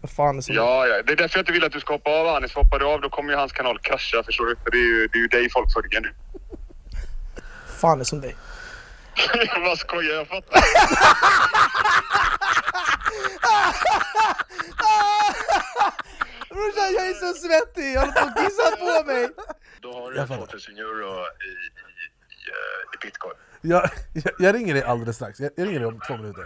Vad fan är som Ja, ja. Det är därför jag inte vill att du ska hoppa av Anis. Hoppar du av då kommer ju hans kanal krascha förstår du. För det är ju, det är ju dig folk följer nu. fan är som dig? jag bara skojar, jag fattar. Brorsan jag är så svettig, jag håller på att kissa på mig! Då har Jag du fattar. 2000 euro i, i, i, eh, i bitcoin. Jag, jag, jag ringer dig alldeles strax, jag, jag ringer dig om två minuter.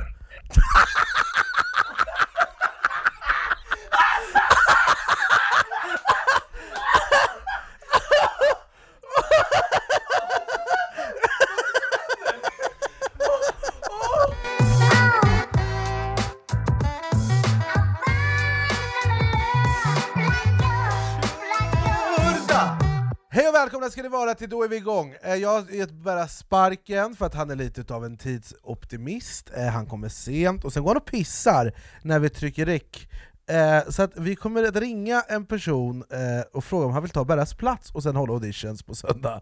Välkomna ska ni vara till Då är vi igång! Eh, jag har gett bara sparken för att han är lite av en tidsoptimist, eh, han kommer sent, och sen går han och pissar när vi trycker räck. Eh, så att vi kommer att ringa en person och fråga om han vill ta Berras plats och sen hålla auditions på söndag.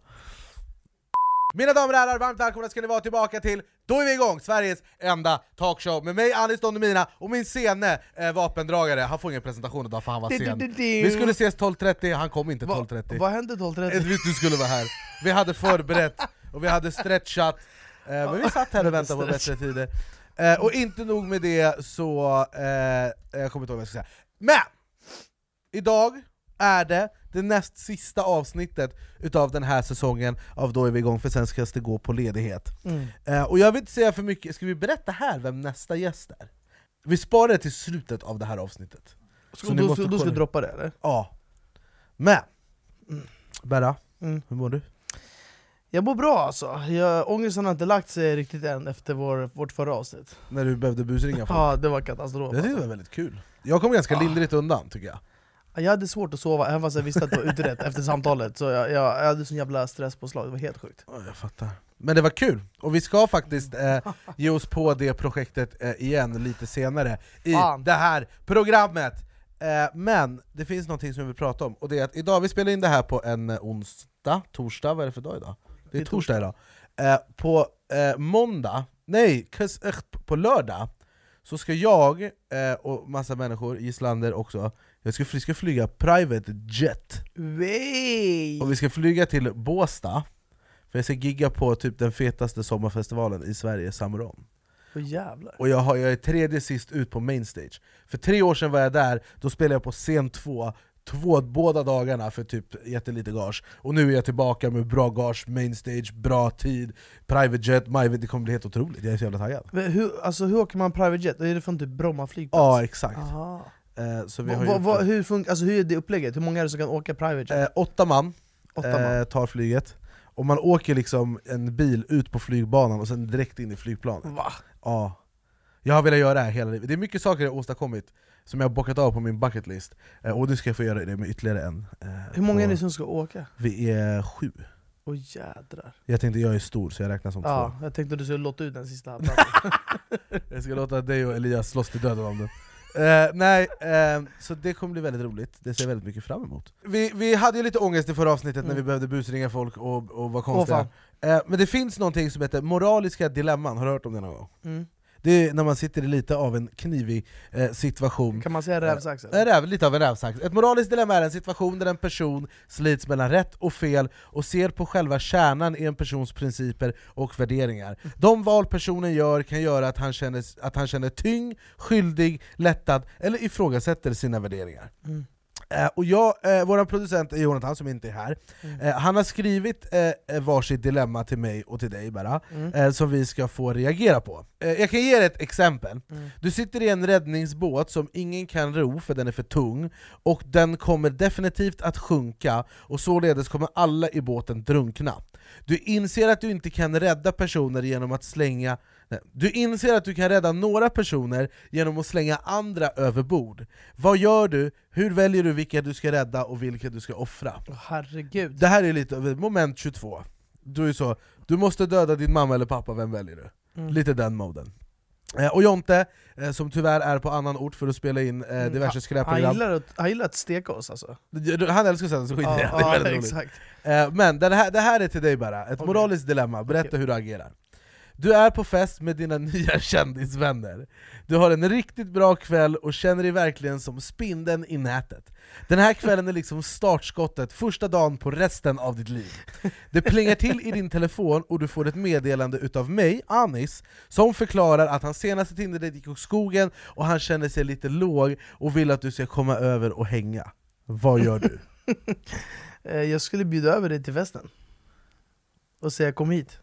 Mina damer och herrar, varmt välkomna ska ni vara tillbaka till Då är vi igång! Sveriges enda talkshow med mig Anis Don Demina och min sene eh, vapendragare, han får ingen presentation idag för han var sen. Vi skulle ses 12.30, han kom inte 12.30. Vad hände 12.30? Jag visste du skulle vara här. Vi hade förberett, och vi hade stretchat, eh, men vi satt här och väntade på bättre tider. Eh, och inte nog med det så, eh, jag kommer inte ihåg vad jag ska säga. Men! Idag är det det näst sista avsnittet utav den här säsongen av Då är vi igång, för sen ska det gå på ledighet. Mm. Eh, och jag vill inte säga för mycket, ska vi berätta här vem nästa gäst är? Vi sparar det till slutet av det här avsnittet. Så måste då, då ska du droppa det eller? Ja. Men, Berra, Mm. hur mår du? Jag mår bra alltså, jag, ångesten har inte lagt sig riktigt än efter vår, vårt förra avsnitt När du behövde busringa folk? Ja det var katastrof tyckte det alltså. var väldigt kul. Jag kom ganska lindrigt undan tycker jag. Jag hade svårt att sova, även fast jag visste att det var utrett efter samtalet Så jag, jag, jag hade sån jävla stresspåslag, det var helt sjukt Ja, jag fattar. Men det var kul, och vi ska faktiskt eh, ge oss på det projektet eh, igen lite senare i Fan. det här programmet. Eh, men det finns någonting som vi vill prata om, och det är att idag, vi spelar in det här på en eh, onsdag, torsdag, vad är det för dag idag? Det är är torsdag idag. Eh, på eh, måndag, nej, på lördag, så ska jag och massa människor, Gislander också, jag ska, vi ska flyga private jet. Wey. Och vi ska flyga till Båstad, för jag ska gigga på typ den fetaste sommarfestivalen i Sverige, Samron. Åh jävlar Och jag, har, jag är tredje sist ut på mainstage. För tre år sedan var jag där, då spelade jag på scen två, två båda dagarna för typ jättelite gage. Och nu är jag tillbaka med bra gage, mainstage, bra tid, private jet, my, det kommer bli helt otroligt, jag är så jävla taggad. Men hur, alltså, hur åker man private jet? Är det från typ Bromma flygplats? Ja exakt. Aha. Eh, så vi har va, va, hur, alltså, hur är det upplägget? Hur många är det som kan åka private jet? Eh, åtta man, Åtta man? eh, tar flyget, och man åker liksom en bil ut på flygbanan och sen direkt in i flygplanet. Va? Ja. Jag har velat göra det här hela livet. Det är mycket saker jag åstadkommit som jag har bockat av på min bucket list. Eh, och nu ska jag få göra det med ytterligare en. Hur många är ni som ska åka? Vi är sju. Åh jädrar Jag tänkte jag är stor så jag räknar som Ja, två. jag tänkte att du skulle låta ut den sista platsen Jag ska låta dig och Elias slåss till döden om det. Eh, nej, eh, så det kommer bli väldigt roligt, det ser jag väldigt mycket fram emot. Vi, vi hade ju lite ångest i förra avsnittet när Mm. vi behövde busringa folk och, och vara Åh konstiga. fan eh, men det finns någonting som heter moraliska dilemman, har du hört om det någon gång? mm. Det är när man sitter i lite av en knivig eh, situation Kan man säga rävsaxen? En räv, lite av en rävsax. Ett moraliskt dilemma är en situation där en person slits mellan rätt och fel och ser på själva kärnan i en persons principer och värderingar. De val personen gör kan göra att han känner, att han känner tyng, skyldig, lättad eller ifrågasätter sina värderingar. Mm. Eh, och jag, eh, vår producent är Jonathan som inte är här, Mm. eh, han har skrivit eh, varsitt dilemma till mig och till dig bara, Mm. eh, som vi ska få reagera på. Eh, jag kan ge er ett exempel. Mm. Du sitter i en räddningsbåt som ingen kan ro för den är för tung, och den kommer definitivt att sjunka, och således kommer alla i båten drunkna. Du inser att du inte kan rädda personer genom att slänga Du inser att du kan rädda några personer genom att slänga andra över bord. Vad gör du? Hur väljer du vilka du ska rädda och vilka du ska offra? Åh, Herregud Det här är lite av moment 22. Du är så, du måste döda din mamma eller pappa, vem väljer du? Mm. Lite den moden. Eh, och Jonte, eh, som tyvärr är på annan ort för att spela in eh, Mm, diverse han, skräpprogram gillar att, han gillar att steka oss alltså Han älskar sätta sig skit Ja, det är ja, väldigt exakt Men det här, det här är till dig bara, ett Okej. moraliskt dilemma, berätta Okej. hur du agerar du är på fest med dina nya kändisvänner. Du har en riktigt bra kväll och känner dig verkligen som spindeln i nätet. Den här kvällen är liksom startskottet, första dagen på resten av ditt liv. Det plingar till i din telefon och du får ett meddelande utav mig, Anis, som förklarar att hans senaste Tinder-dejt gick åt skogen och han känner sig lite låg och vill att du ska komma över och hänga. Vad gör du? Eh, jag skulle bjuda över dig till festen och säga kom hit,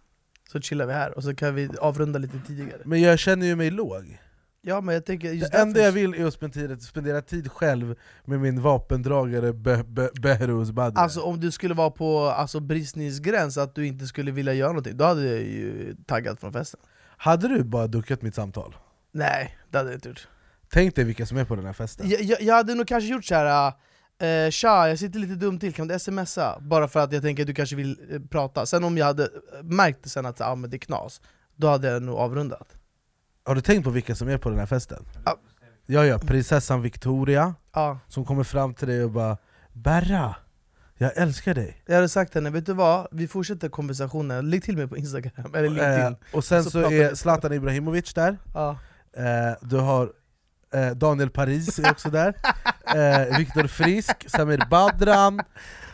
så chillar vi här och så kan vi avrunda lite tidigare Men jag känner ju mig låg. Ja men jag tänker just Det enda jag vill är att spendera, spendera tid själv med min vapendragare Be Be Behruz Badr. Alltså om du skulle vara på alltså, bristningsgräns, att du inte skulle vilja göra någonting, då hade jag ju taggat från festen Hade du bara duckat mitt samtal? Nej, det hade jag inte gjort Tänk dig vilka som är på den här festen. jag, jag, jag hade nog kanske gjort så här. Uh, tja, jag sitter lite dumt till, kan du smsa? Bara för att jag tänker att du kanske vill eh, prata Sen om jag hade eh, märkt sen att ah, men det är knas, då hade jag nog avrundat Har du tänkt på vilka som är på den här festen? Ja. Ja, ja, prinsessan Victoria, Ja, som kommer fram till dig och bara Berra, jag älskar dig. jag hade sagt till henne, vet du vad? Vi fortsätter konversationen, lägg till mig på instagram eller linkedin Eh, och sen Så så, pratar är vi. Zlatan Ibrahimovic där, ja. eh, du har eh, Daniel Paris är också där, eh, Viktor Frisk, Samir Badran,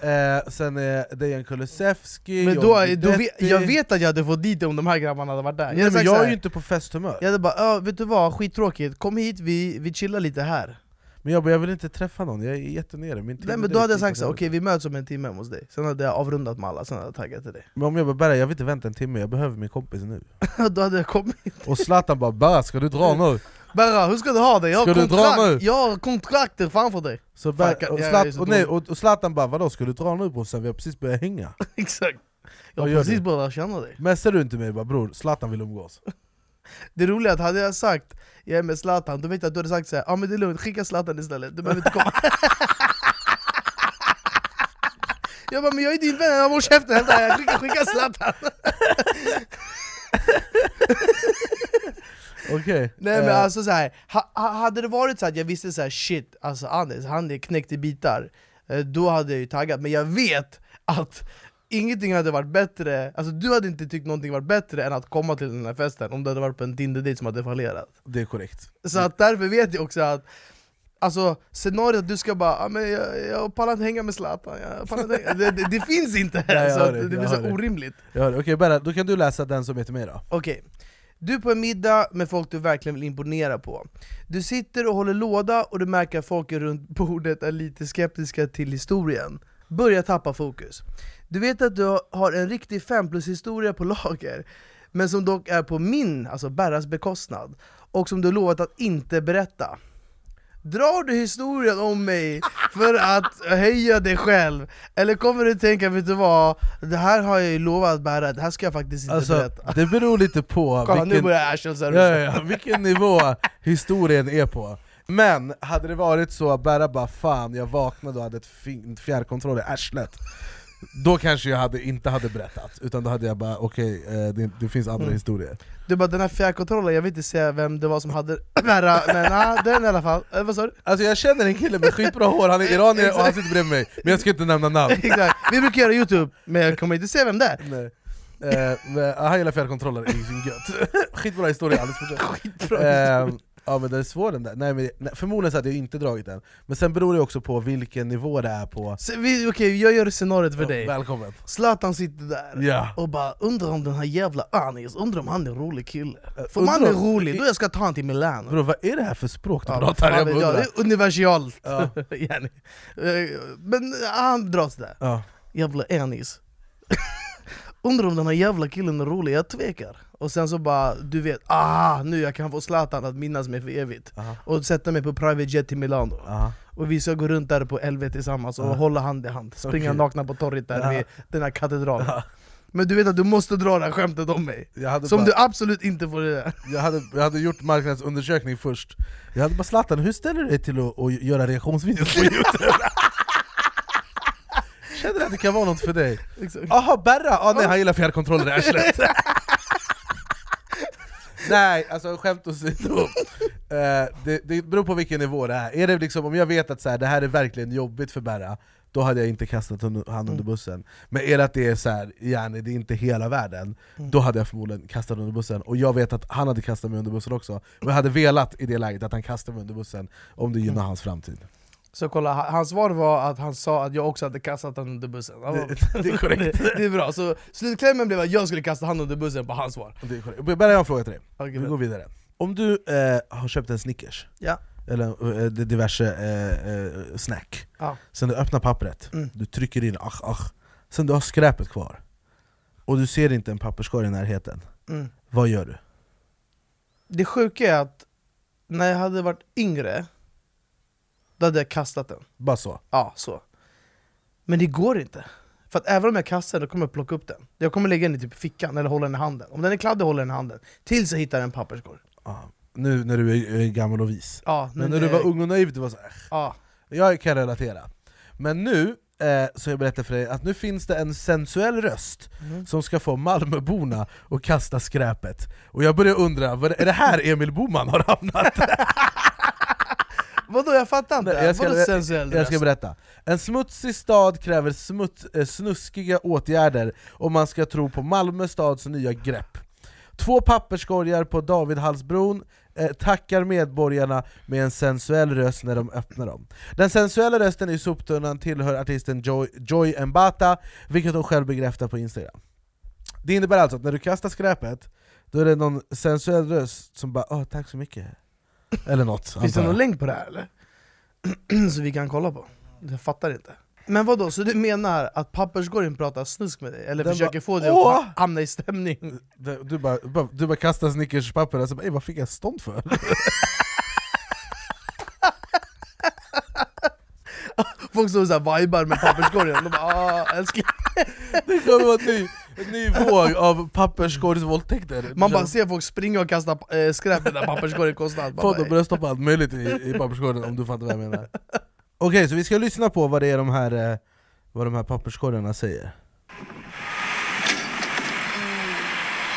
eh, sen är Dejan Kulusevski, Men John då, då Guidetti. jag vet att jag hade fått dit det om de här grabbarna hade varit där. Jag Nej, men jag är ju inte på festhumör, jag hade bara, vet du vad, skittråkigt, kom hit, vi, vi chillar lite här. Men jag, bara, jag vill inte träffa någon, jag är jättenere. Min Nej men då hade jag sagt åt så, okej vi möts om en timme hos dig. Sen hade jag avrundat med alla, sen hade jag taggat till dig. Men om jag bara Berra, jag vill inte vänta en timme, jag behöver min kompis nu. Då hade jag kommit. Och Zlatan bara 'Berra, ska du dra nu?' Berra, hur ska du ha det? Jag har, Ska du dra kontrakt, nu? jag har kontrakter framför dig. Så Fan, Ber- kan- och, Zlat- och, nej, och, och Zlatan bara 'Vadå, ska du dra nu brorsan? Vi har precis börjat hänga' Exakt. Jag har precis börjat känna dig. Messar du inte mig bara 'Bror, Zlatan vill umgås' Det roliga är att hade jag sagt jag är med Zlatan, då vet jag att du hade sagt såhär, ah, men det är lugnt, skicka Zlatan istället, du behöver inte komma. Jag bara, men jag är din vän, jag håll käften, skicka, skicka Zlatan Okej Nej men eh, alltså så här, ha, ha, hade det varit så att jag visste så här, shit, alltså Anders, han är knäckt i bitar eh, Då hade jag ju taggat, men jag vet att ingenting hade varit bättre Alltså du hade inte tyckt någonting varit bättre än att komma till den här festen Om du hade varit på en Tinder-date som hade fallerat Det är korrekt Så att därför vet jag också att Alltså scenariot att du ska bara ah, men jag, jag pallar inte hänga med Zlatan, hänga. Det, det, det finns inte! Nej, det, det blir så det. orimligt det. Okej Berra, då kan du läsa den som till mig då Okej, du är på en middag med folk du verkligen vill imponera på. Du sitter och håller låda och du märker att folk runt bordet är lite skeptiska till historien. Börja tappa fokus. Du vet att du har en riktig 5 plus historia på lager Men som dock är på min, alltså Berras bekostnad Och som du lovat att inte berätta. Drar du historien om mig för att höja dig själv? Eller kommer du tänka, vet du vad? Det här har jag ju lovat Berra, det här ska jag faktiskt inte Alltså, berätta det beror lite på Kolla nu vilken, börjar Ashton ja, ja, vilken nivå historien är på Men hade det varit så att Berra bara 'Fan, jag vaknade och hade ett fjärrkontroll i arslet' Då kanske jag hade, inte hade berättat, utan då hade jag bara okej, eh, det, det finns andra Mm. historier. Du bara den här fjärrkontrollen, jag vill inte säga vem det var som hade Berra, men ah, den i alla fall, eh, vad sa du? Alltså jag känner en kille med skitbra hår, han är iranier och han sitter bredvid mig, men jag ska inte nämna namn. Exakt, vi brukar göra youtube, men jag kommer inte säga vem det är. Nej. Eh, men, han gillar fjärrkontroller i sin gött Skitbra historia, alldeles fortsätt. Skitbra eh, Ja men den är svår den där, nej, men, nej, förmodligen så hade jag inte dragit den. Men sen beror det också på vilken nivå det är på. Okej, jag gör scenariot för Ja, dig. Välkommen. Zlatan sitter där Ja. och bara undrar om den här jävla Anis, undrar om han är en rolig kille? För om han är rolig, då jag ska ta han till Milano. Bro, vad är det här för språk du Ja, pratar? Jag jag, det är universalt Ja. Eh, Men han dras där. Ja. jävla Anis. Undrar om den här jävla killen är rolig, jag tvekar Och sen så bara, du vet, ah nu jag kan få Zlatan att minnas mig för evigt Aha. Och sätta mig på private jet till Milano Aha. Och vi ska gå runt där på LV tillsammans och Ja. hålla hand i hand Springa Okej. nakna på torget där vid den här katedralen. Men du vet att du måste dra det här skämtet om mig Som bara, du absolut inte får göra jag, hade, jag hade gjort marknadsundersökning först Jag hade bara Zlatan, hur ställer du dig till att, att göra reaktionsvideos på youtube? Känner du att det kan vara något för dig? Exakt. Aha, Berra! Ah, nej, han gillar fjärrkontroller i arslet Nej, alltså skämt åsido uh, det, det beror på vilken nivå det är Är det liksom, om jag vet att så här, det här är verkligen jobbigt för Berra då hade jag inte kastat hon- han under bussen. Men är det att det är så här, yani, det är inte hela världen, Mm. då hade jag förmodligen kastat under bussen. Och jag vet att han hade kastat mig under bussen också, och jag hade velat i det läget att han kastade mig under bussen om det gynnar Mm. hans framtid. Så kolla, ha- hans svar var att han sa att jag också hade kastat honom under bussen. Det- det är korrekt. det, det är bra, så slutklämmen blev att jag skulle kasta honom under bussen på hans svar. Det är korrekt. Bara jag har en fråga till dig, Okej, vi går vidare. Om du eh, har köpt en Snickers, Ja. eller eh, diverse eh, eh, snack, Ja. sen du öppnar pappret, Mm. du trycker in ach, ach, sen du har skräpet kvar, och du ser inte en papperskorg i närheten, Mm. vad gör du? Det sjuka är att när jag hade varit yngre, då hade jag kastat den. Bara så? Ja, så. Men det går inte. För att även om jag kastar den, då kommer jag plocka upp den. Jag kommer lägga den i typ fickan, eller hålla den i handen. Om den är kladdig, håller jag den i handen. Tills jag hittar en papperskorg. Ja. Nu när du är, är gammal och vis. Ja, Men när du var ung och naiv, du var så här. Ja, Jag kan relatera. Men nu, eh, så jag berättar för dig, att nu finns det en sensuell röst Mm. som ska få Malmöborna att kasta skräpet. Och jag börjar undra, är det här Emil Boman har hamnat? Vadå jag fattar inte, jag ska- vadå sensuell Jag ska berätta. En smutsig stad kräver smuts, eh, snuskiga åtgärder om man ska tro på Malmö stads nya grepp. Två papperskorgar på Davidhallsbron eh, tackar medborgarna med en sensuell röst när de öppnar dem. Den sensuella rösten i soptunnan tillhör artisten Joy, Joy Mbata, vilket hon själv bekräftar på Instagram. Det innebär alltså att när du kastar skräpet, då är det någon sensuell röst som bara åh tack så mycket' Eller något. Finns det någon länk på det här eller? så vi kan kolla på? Jag fattar inte. Men vad då? så du menar att papperskorgen pratar snusk med dig? Eller Den försöker bara, få dig "Åh!" att hamna i stämning? Du, bara, du bara kastar snickerspapper och så bara, "Ey, vad fick jag stånd för? Folk står såhär vibar med papperskorgen, de bara ah, älskling Det. Kommer vara en ny, en ny våg av papperskorgsvåldtäkter. Man bara ser folk springa och kasta äh, skräp i den där papperskorgen konstant Folk bara, börjar stoppa allt möjligt i, i papperskorgen om du fattar vad jag menar. Okej, så vi ska lyssna på vad det är de här, eh, vad de här papperskorgarna säger.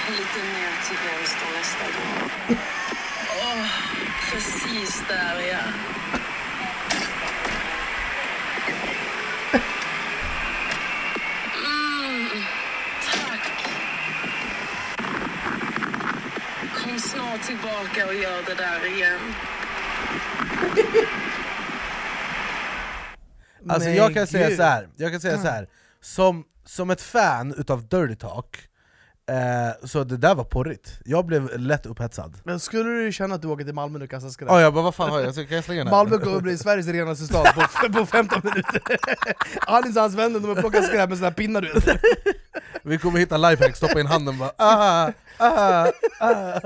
Lite mer till vänster nästa gång. Åh, precis där ja. Tillbaka och gör det där igen. Alltså jag kan säga så här. jag kan säga så här. Som, som ett fan utav Dirty Talk, eh, så det där var porrigt Jag blev lätt upphetsad Men skulle du känna att du åker till Malmö nu och kastar skräp? oh, jag bara vad fan har jag? Kan jag slänga den här? Malmö kommer bli Sveriges renaste stad på, på 15 minuter Anis och hans vänner de har plockat skräp med såna här pinnar du vet Vi kommer hitta lifehack, stoppa in handen bara ah, ah, ah.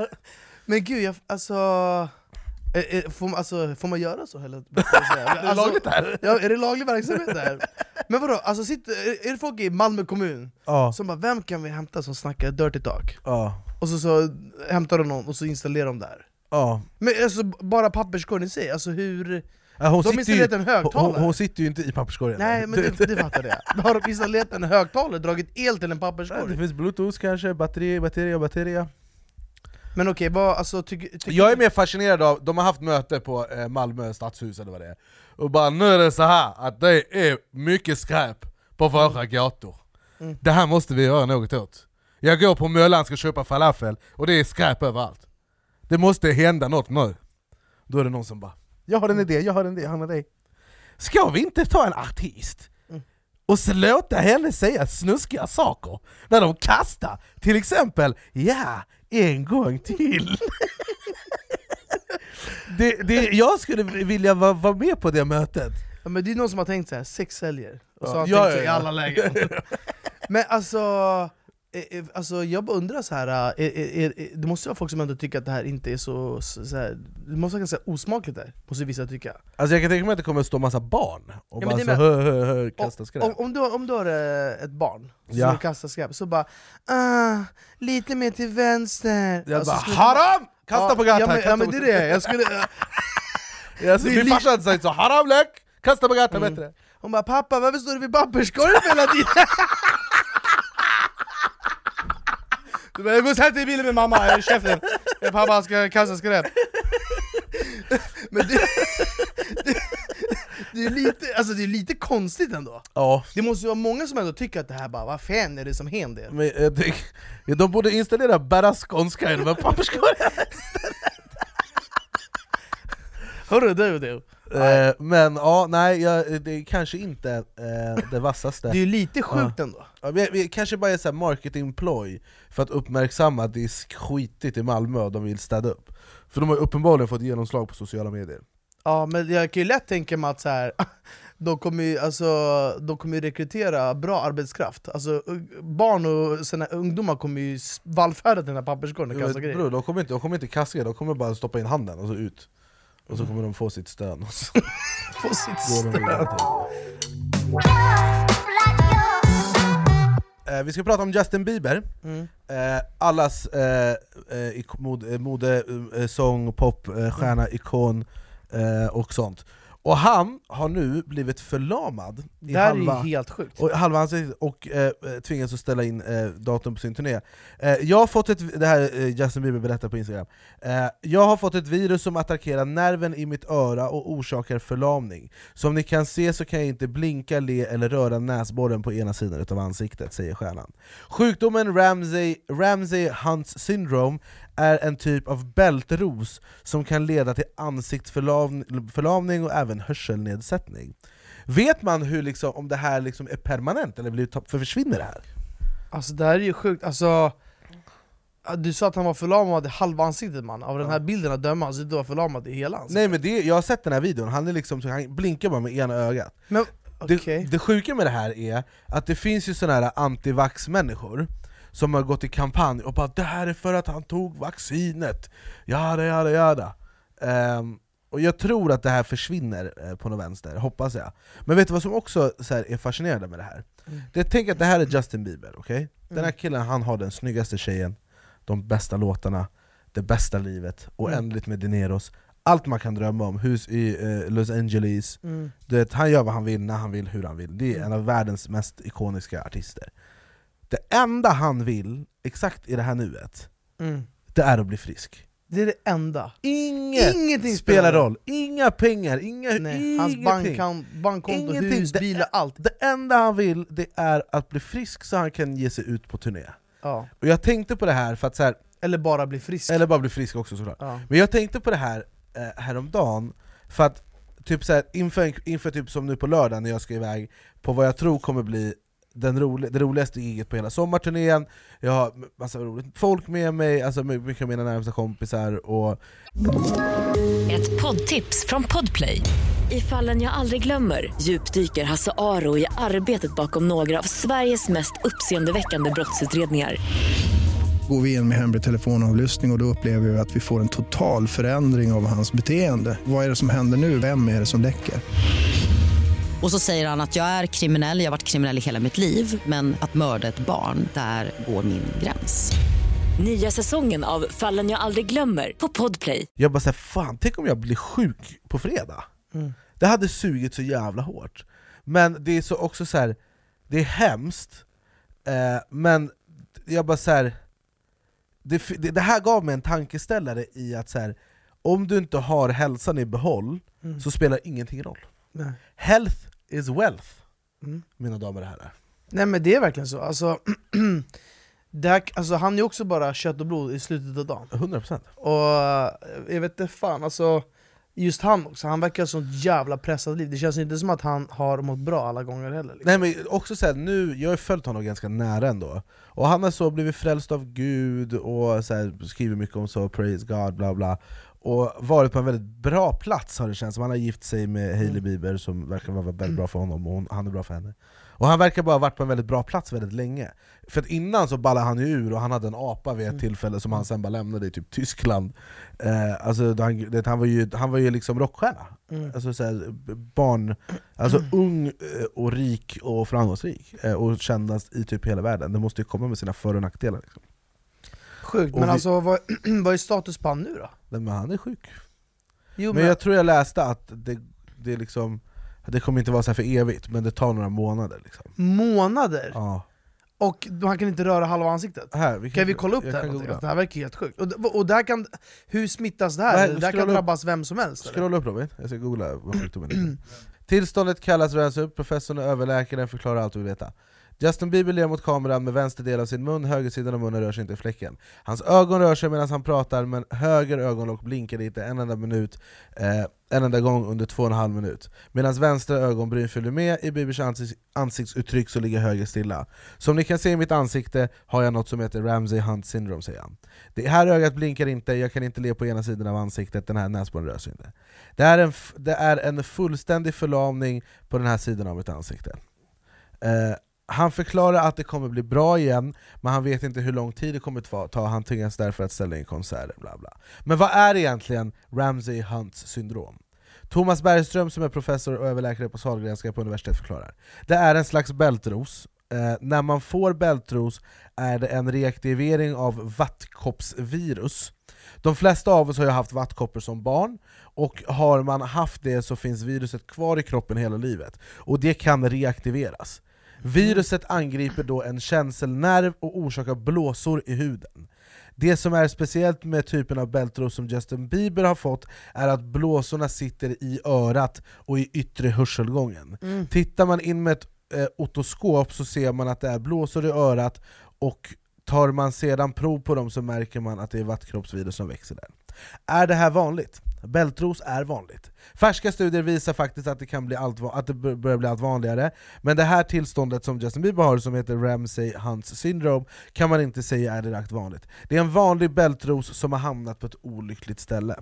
Men gud, jag, alltså... Är, är, får, man- alltså, får man göra så? Eller? Är det lagligt här? Ja, är det laglig verksamhet där? Men vadå, alltså, sitter, är, är det folk i Malmö kommun Ja, som bara 'Vem kan vi hämta som snackar dirty talk?' ja, Och så, så hämtar de någon och så installerar de där ja Men alltså bara papperskorgen i sig, alltså hur... Ja, hon, De sitter ju, en högtalare. hon, hon sitter ju inte i papperskorgen Nej men det, det fattar jag Har de installerat en högtalare, dragit el till en Ja, papperskorg? Det finns bluetooth kanske, batteri, batteri batteri Men okej, vad, alltså tycker... tycker Jag är mer fascinerad av, de har haft möte på eh, Malmö stadshus eller vad det är. Och bara nu är det så här att det är mycket skräp på våra gator. Mm. Det här måste vi göra något åt. Jag går på Möllan ska köpa falafel och det är skräp överallt. Det måste hända något nu. Då är det någon som bara Jag har en idé, jag har en idé, han har dig Ska vi inte ta en artist Mm. och så låta henne säga snuskiga saker när de kastar, till exempel ja, en gång till. Det, det, jag skulle vilja vara, vara med på det mötet. Ja, men det är någon som har tänkt så här, sex säljer, och så har han ja, tänkt ja, i alla lägen. Men alltså, alltså jag bara undrar så här. eh, eh, eh, det måste vara folk som ändå tycker att det här inte är så, så, så här, det måste vara ganska osmakligt där, måste vissa tycka Alltså jag kan tänka mig att det kommer att stå massa barn och Ja, bara så hö, hö, hö, kasta skräp om, om, du, om du har eh, ett barn som Ja. kastar skräp, så bara ah, lite mer till vänster Jag Alltså, bara skulle- haram! Kasta Ja, på gatan! ja, men, ja men det är det, jag skulle, Ja, det är Min farsa hade sagt så, haram lek! Kasta på gatan Mm. bättre! hon bara 'Pappa varför står du vid papperskorgen hela tiden?' 'Jag går och sätter i bilen med mamma, jag käften' Jag pappa ska kasta skräp Men det, det, det, är lite, alltså det är lite konstigt ändå. Ja, Det måste ju vara många som ändå tycker att det här bara, vad fan är det som händer? men, eh, det, ja, de borde installera bara skånska i de här papperskorgarna. Hörru du du! Eh, men ja, nej, jag, det är kanske inte eh, det vassaste. Det är ju lite sjukt ändå. Ja, vi, vi kanske bara är så här marketing ploy för att uppmärksamma att det är skitigt i Malmö och de vill städa upp. För de har ju uppenbarligen fått genomslag på sociala medier. Ja men jag kan ju lätt tänka mig att så här, de, kommer ju, alltså, de kommer ju rekrytera bra arbetskraft. Alltså, barn och såna, ungdomar kommer ju vallfärda till den här papperskorgen och kasta grejer. de kommer inte, de kommer inte kasta de kommer bara stoppa in handen och så ut. Och så kommer de få sitt stöd. Och så På sitt till- Eh, vi ska prata om Justin Bieber, Mm. eh, allas eh, eh, mode, eh, mode eh, sång, pop, stjärna, ikon och sånt. Och han har nu blivit förlamad i Det här är halva, ju helt sjukt. och halva ansiktet och eh, tvingas att ställa in eh, datum på sin turné. Eh, jag har fått ett, det här eh, Justin Bieber berättar på Instagram. Eh, jag har fått ett virus som attackerar nerven i mitt öra och orsakar förlamning. Som ni kan se så kan jag inte blinka, le eller röra näsborren på ena sidan av ansiktet, säger stjärnan. Sjukdomen Ramsay, Ramsay Hunts syndrome är en typ av bältros som kan leda till ansiktsförlamning och även hörselnedsättning. Vet man hur liksom, om det här liksom är permanent, eller blir det, för försvinner det här? Alltså det här är ju sjukt, alltså Du sa att han var förlamad i halva ansiktet man, av den här bilden att döma, alltså du var förlamad i hela ansiktet Nej men det, jag har sett den här videon, han, är liksom, han blinkar bara med ena ögat. Men Det, okej, det sjuka med det här är att det finns ju såna här antivax-människor som har gått i kampanj och bara 'det här är för att han tog vaccinet' Jada jada jada Ehm, Och jag tror att det här försvinner eh, på något vänster, hoppas jag Men vet du vad som också är fascinerande med det här? Mm. Det, tänk att det här är Justin Bieber, okej? Den här Mm. killen han har den snyggaste tjejen, de bästa låtarna, det bästa livet, oändligt med dineros Allt man kan drömma om, hus i eh, Los Angeles mm. du vet, han gör vad han vill, när han vill, hur han vill. Det är Mm. en av världens mest ikoniska artister. Det enda han vill, exakt i det här nuet, Mm. det är att bli frisk. Det är det enda Inget Ingenting spelar roll, inga pengar, inga, Nej, Hans bankkonto, Ingenting. hus, bilar, allt Det enda han vill, det är att bli frisk så han kan ge sig ut på turné. ja. Och jag tänkte på det här, för att så här, Eller bara bli frisk eller bara bli frisk också såklart. ja. Men jag tänkte på det här eh, häromdagen, för att typ så här, inför, inför typ som nu på lördag när jag ska iväg på vad jag tror kommer bli den roli, det roligaste giget på hela sommarturnén, jag har massa roligt folk med mig, alltså mycket av mina närmsta kompisar och Ett poddtips från Podplay. I fallen jag aldrig glömmer djupdyker Hasse Aro i arbetet bakom några av Sveriges mest uppseendeväckande brottsutredningar. Går vi in med hemlig telefonavlyssning och, och då upplever vi att vi får en total förändring av hans beteende. Vad är det som händer nu? Vem är det som läcker? Och så säger han att jag är kriminell, jag har varit kriminell i hela mitt liv men att mörda ett barn, där går min gräns. Nya säsongen av Fallen jag aldrig glömmer på Podplay. jag bara såhär, fan tänk om jag blir sjuk på fredag? Mm. Det hade sugit så jävla hårt. Men det är så också så här, det är hemskt, eh, men jag bara så här, det, det, det här gav mig en tankeställare i att så här, om du inte har hälsan i behåll Mm. så spelar ingenting roll. Nej. Health is wealth, Mm. mina damer och herrar. Nej men det är verkligen så, alltså, det här, alltså Han är också bara kött och blod i slutet av dagen 100% Och eh, jag vet inte fan, alltså Just han också, han verkar ha sånt jävla pressat liv Det känns inte som att han har mått bra alla gånger heller liksom. Nej men också så här, nu, jag har följt honom ganska nära ändå Och han har så blivit frälst av Gud och så här, skriver mycket om så, praise God, bla bla Och varit på en väldigt bra plats har det känts som, han har gift sig med Hailey Mm. Bieber som verkar vara väldigt bra för honom, och hon, han är bra för henne Och han verkar bara ha varit på en väldigt bra plats väldigt länge För att innan så ballade han ju ur och han hade en apa vid ett Mm. tillfälle som han sen bara lämnade i typ Tyskland eh, Alltså han, det, han, var ju, han var ju liksom rockstjärna mm. alltså så här, b- barn, alltså ung eh, och rik och framgångsrik eh, och kändast i typ hela världen, det måste ju komma med sina för och nackdelar liksom. Sjukt, men vi- alltså vad, vad är status på han nu då? Nej, Men han är sjuk. Jo, Men jag tror jag läste att det, det, liksom, det kommer inte vara så här för evigt, men det tar några månader liksom. Månader? Ja. Och han kan inte röra halva ansiktet? Här, vi Kan vi kolla upp det här? kan. Det här verkar helt sjukt. Och, och där kan, hur smittas det Nej, här? det här kan upp. drabbas vem som helst? Scrolla upp Robin, jag ska googla vad sjukdomen är. Tillståndet kallas Ramsey upp, professorn och överläkaren förklarar allt vi vet. Justin Bieber ler mot kameran med vänster del av sin mun, höger sidan av munnen rör sig inte i fläcken. Hans ögon rör sig medan han pratar, men höger ögonlock blinkar inte en enda minut, eh, en enda gång under två och en halv minut. Medan vänstra ögonbryn följer med i Biebers ansikts ansiktsuttryck så ligger höger stilla. Som ni kan se i mitt ansikte har jag något som heter Ramsey Hunt syndrome, säger han. Det här ögat blinkar inte, jag kan inte le på ena sidan av ansiktet, den här näsborren rör sig inte. Det är en, det är en fullständig förlamning på den här sidan av mitt ansikte. Eh, han förklarar att det kommer bli bra igen, men han vet inte hur lång tid det kommer ta, han tvingas därför att ställa in konserter. Bla bla. Men vad är egentligen Ramsey Hunts syndrom? Thomas Bergström som är professor och överläkare på Sahlgrenska på universitetet förklarar. Det är en slags bältros, eh, när man får bältros är det en reaktivering av vattkoppsvirus. De flesta av oss har ju haft vattkoppor som barn, och har man haft det så finns viruset kvar i kroppen hela livet, och det kan reaktiveras. Viruset angriper då en känselnerv och orsakar blåsor i huden. Det som är speciellt med typen av bältros som Justin Bieber har fått är att blåsorna sitter i örat och i yttre hörselgången. Mm. Tittar man in med ett eh, otoskop så ser man att det är blåsor i örat, och tar man sedan prov på dem så märker man att det är vattkroppsvirus som växer där. Är det här vanligt? Bältros är vanligt. Färska studier visar faktiskt att det, kan bli allt, att det börjar bli allt vanligare, men det här tillståndet som Justin Bieber har, som heter Ramsay Hunts syndrome, kan man inte säga är direkt vanligt. Det är en vanlig bältros som har hamnat på ett olyckligt ställe.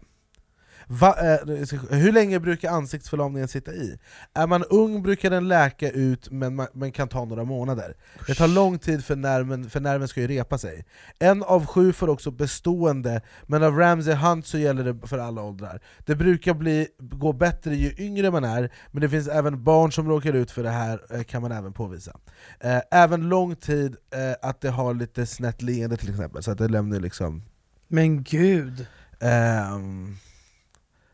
Va, eh, hur länge brukar ansiktsförlamningen sitta i? Är man ung brukar den läka ut, men, man, men kan ta några månader. Det tar lång tid för nerven, för nerven ska ju repa sig. En av sju får också bestående, men av Ramsey Hunt så gäller det för alla åldrar. Det brukar bli, gå bättre ju yngre man är, men det finns även barn som råkar ut för det här, eh, kan man även påvisa. Eh, även lång tid, eh, att det har lite snett leende till exempel, så att det lämnar liksom... Men gud! Ehm,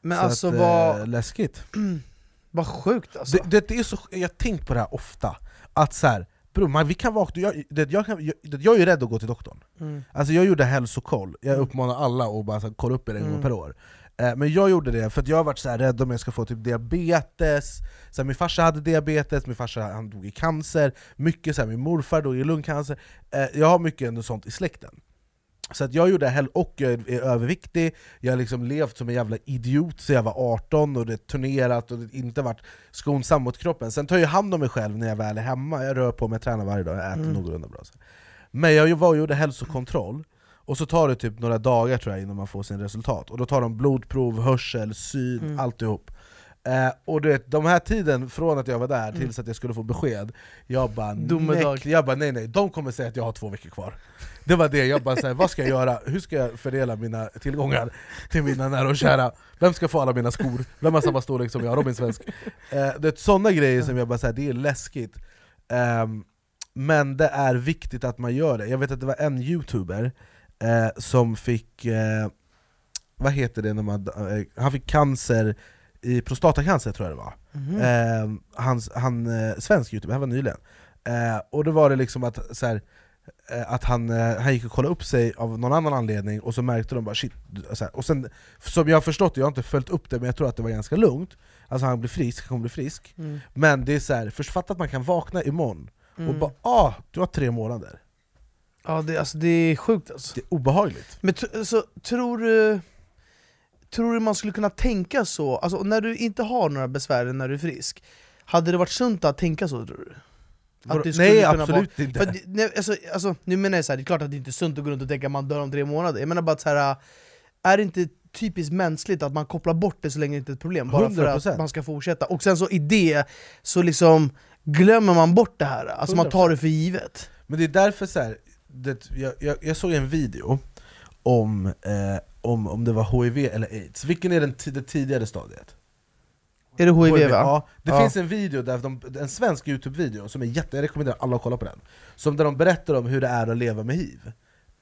Men så alltså att, vad, eh, läskigt. vad sjukt alltså. Det, det, det är så, jag har tänkt på det här ofta, att så här, bro, man, vi kan vakna, jag, det, jag, kan, jag, det, jag är ju rädd att gå till doktorn. Mm. Alltså jag gjorde hälsokoll, jag uppmanar alla att bara så här, kolla upp er en gång Mm. per år. Eh, men jag gjorde det för att jag har varit så här rädd om jag ska få typ diabetes, så här, min farsa hade diabetes, min farsa han dog i cancer, mycket så här, min morfar dog i lungcancer, eh, jag har mycket ändå sånt i släkten. Så att jag gjorde hell och jag är överviktig, jag har liksom levt som en jävla idiot sedan jag var 18 och det turnerat och det inte varit skonsam mot kroppen. Sen tar jag hand om mig själv när jag väl är hemma, jag rör på mig, tränar varje dag, jag äter Mm. någorlunda bra. Men jag var och gjorde hälsokontroll, och så tar det typ några dagar tror jag innan man får sin resultat. Och då tar de blodprov, hörsel, syn, Mm. alltihop. Eh, och du vet, de här tiden från att jag var där Mm. tills att jag skulle få besked, jag bara, näck, jag bara nej nej, de kommer säga att jag har två veckor kvar. Det var det, jag bara såhär, vad ska jag göra? Hur ska jag fördela mina tillgångar till mina nära och kära? Vem ska få alla mina skor? Vem har samma storlek som jag? Robin Svensk? Eh, det är sådana grejer som jag bara säger det är läskigt. Ehm, men det är viktigt att man gör det. Jag vet att det var en youtuber eh, som fick, eh, vad heter det när man, eh, han fick cancer i prostatacancer tror jag det var. Mhm. Eh, hans, han, eh, svensk youtuber, här var nyligen. Eh, och då var det liksom att, så här, eh, att han, eh, han gick och kollade upp sig av någon annan anledning, och så märkte de bara shit, så här. och sen, som jag har förstått jag har inte följt upp det, men jag tror att det var ganska lugnt, alltså han blir frisk, han kommer bli frisk. Mm. Men det är så här, först fatta att man kan vakna imorgon och Mm. bara ah, du har tre månader. Ja, det, alltså, det är sjukt alltså. Det är obehagligt. Men så, tror du Tror du man skulle kunna tänka så, alltså när du inte har några besvär när du är frisk Hade det varit sunt att tänka så tror du? Det skulle Nej absolut För, inte. att det- nej, alltså, alltså, nu menar jag så här, det är klart att det inte är sunt att gå runt och tänka att man dör om tre månader Jag menar bara att så här, är det inte typiskt mänskligt att man kopplar bort det så länge det inte är ett problem? Bara för 100%. att man ska fortsätta, och sen så i det så liksom glömmer man bort det här, alltså man tar det för givet Men det är därför så här, det, jag, jag, jag såg en video om, eh, om, om det var HIV eller aids, vilken är den, det tidigare stadiet? Är det HIV, va? Ja, det Ja. finns en video, där de, en svensk youtube-video som är jätte, jag rekommenderar alla att kolla på den. Som Där de berättar om hur det är att leva med hiv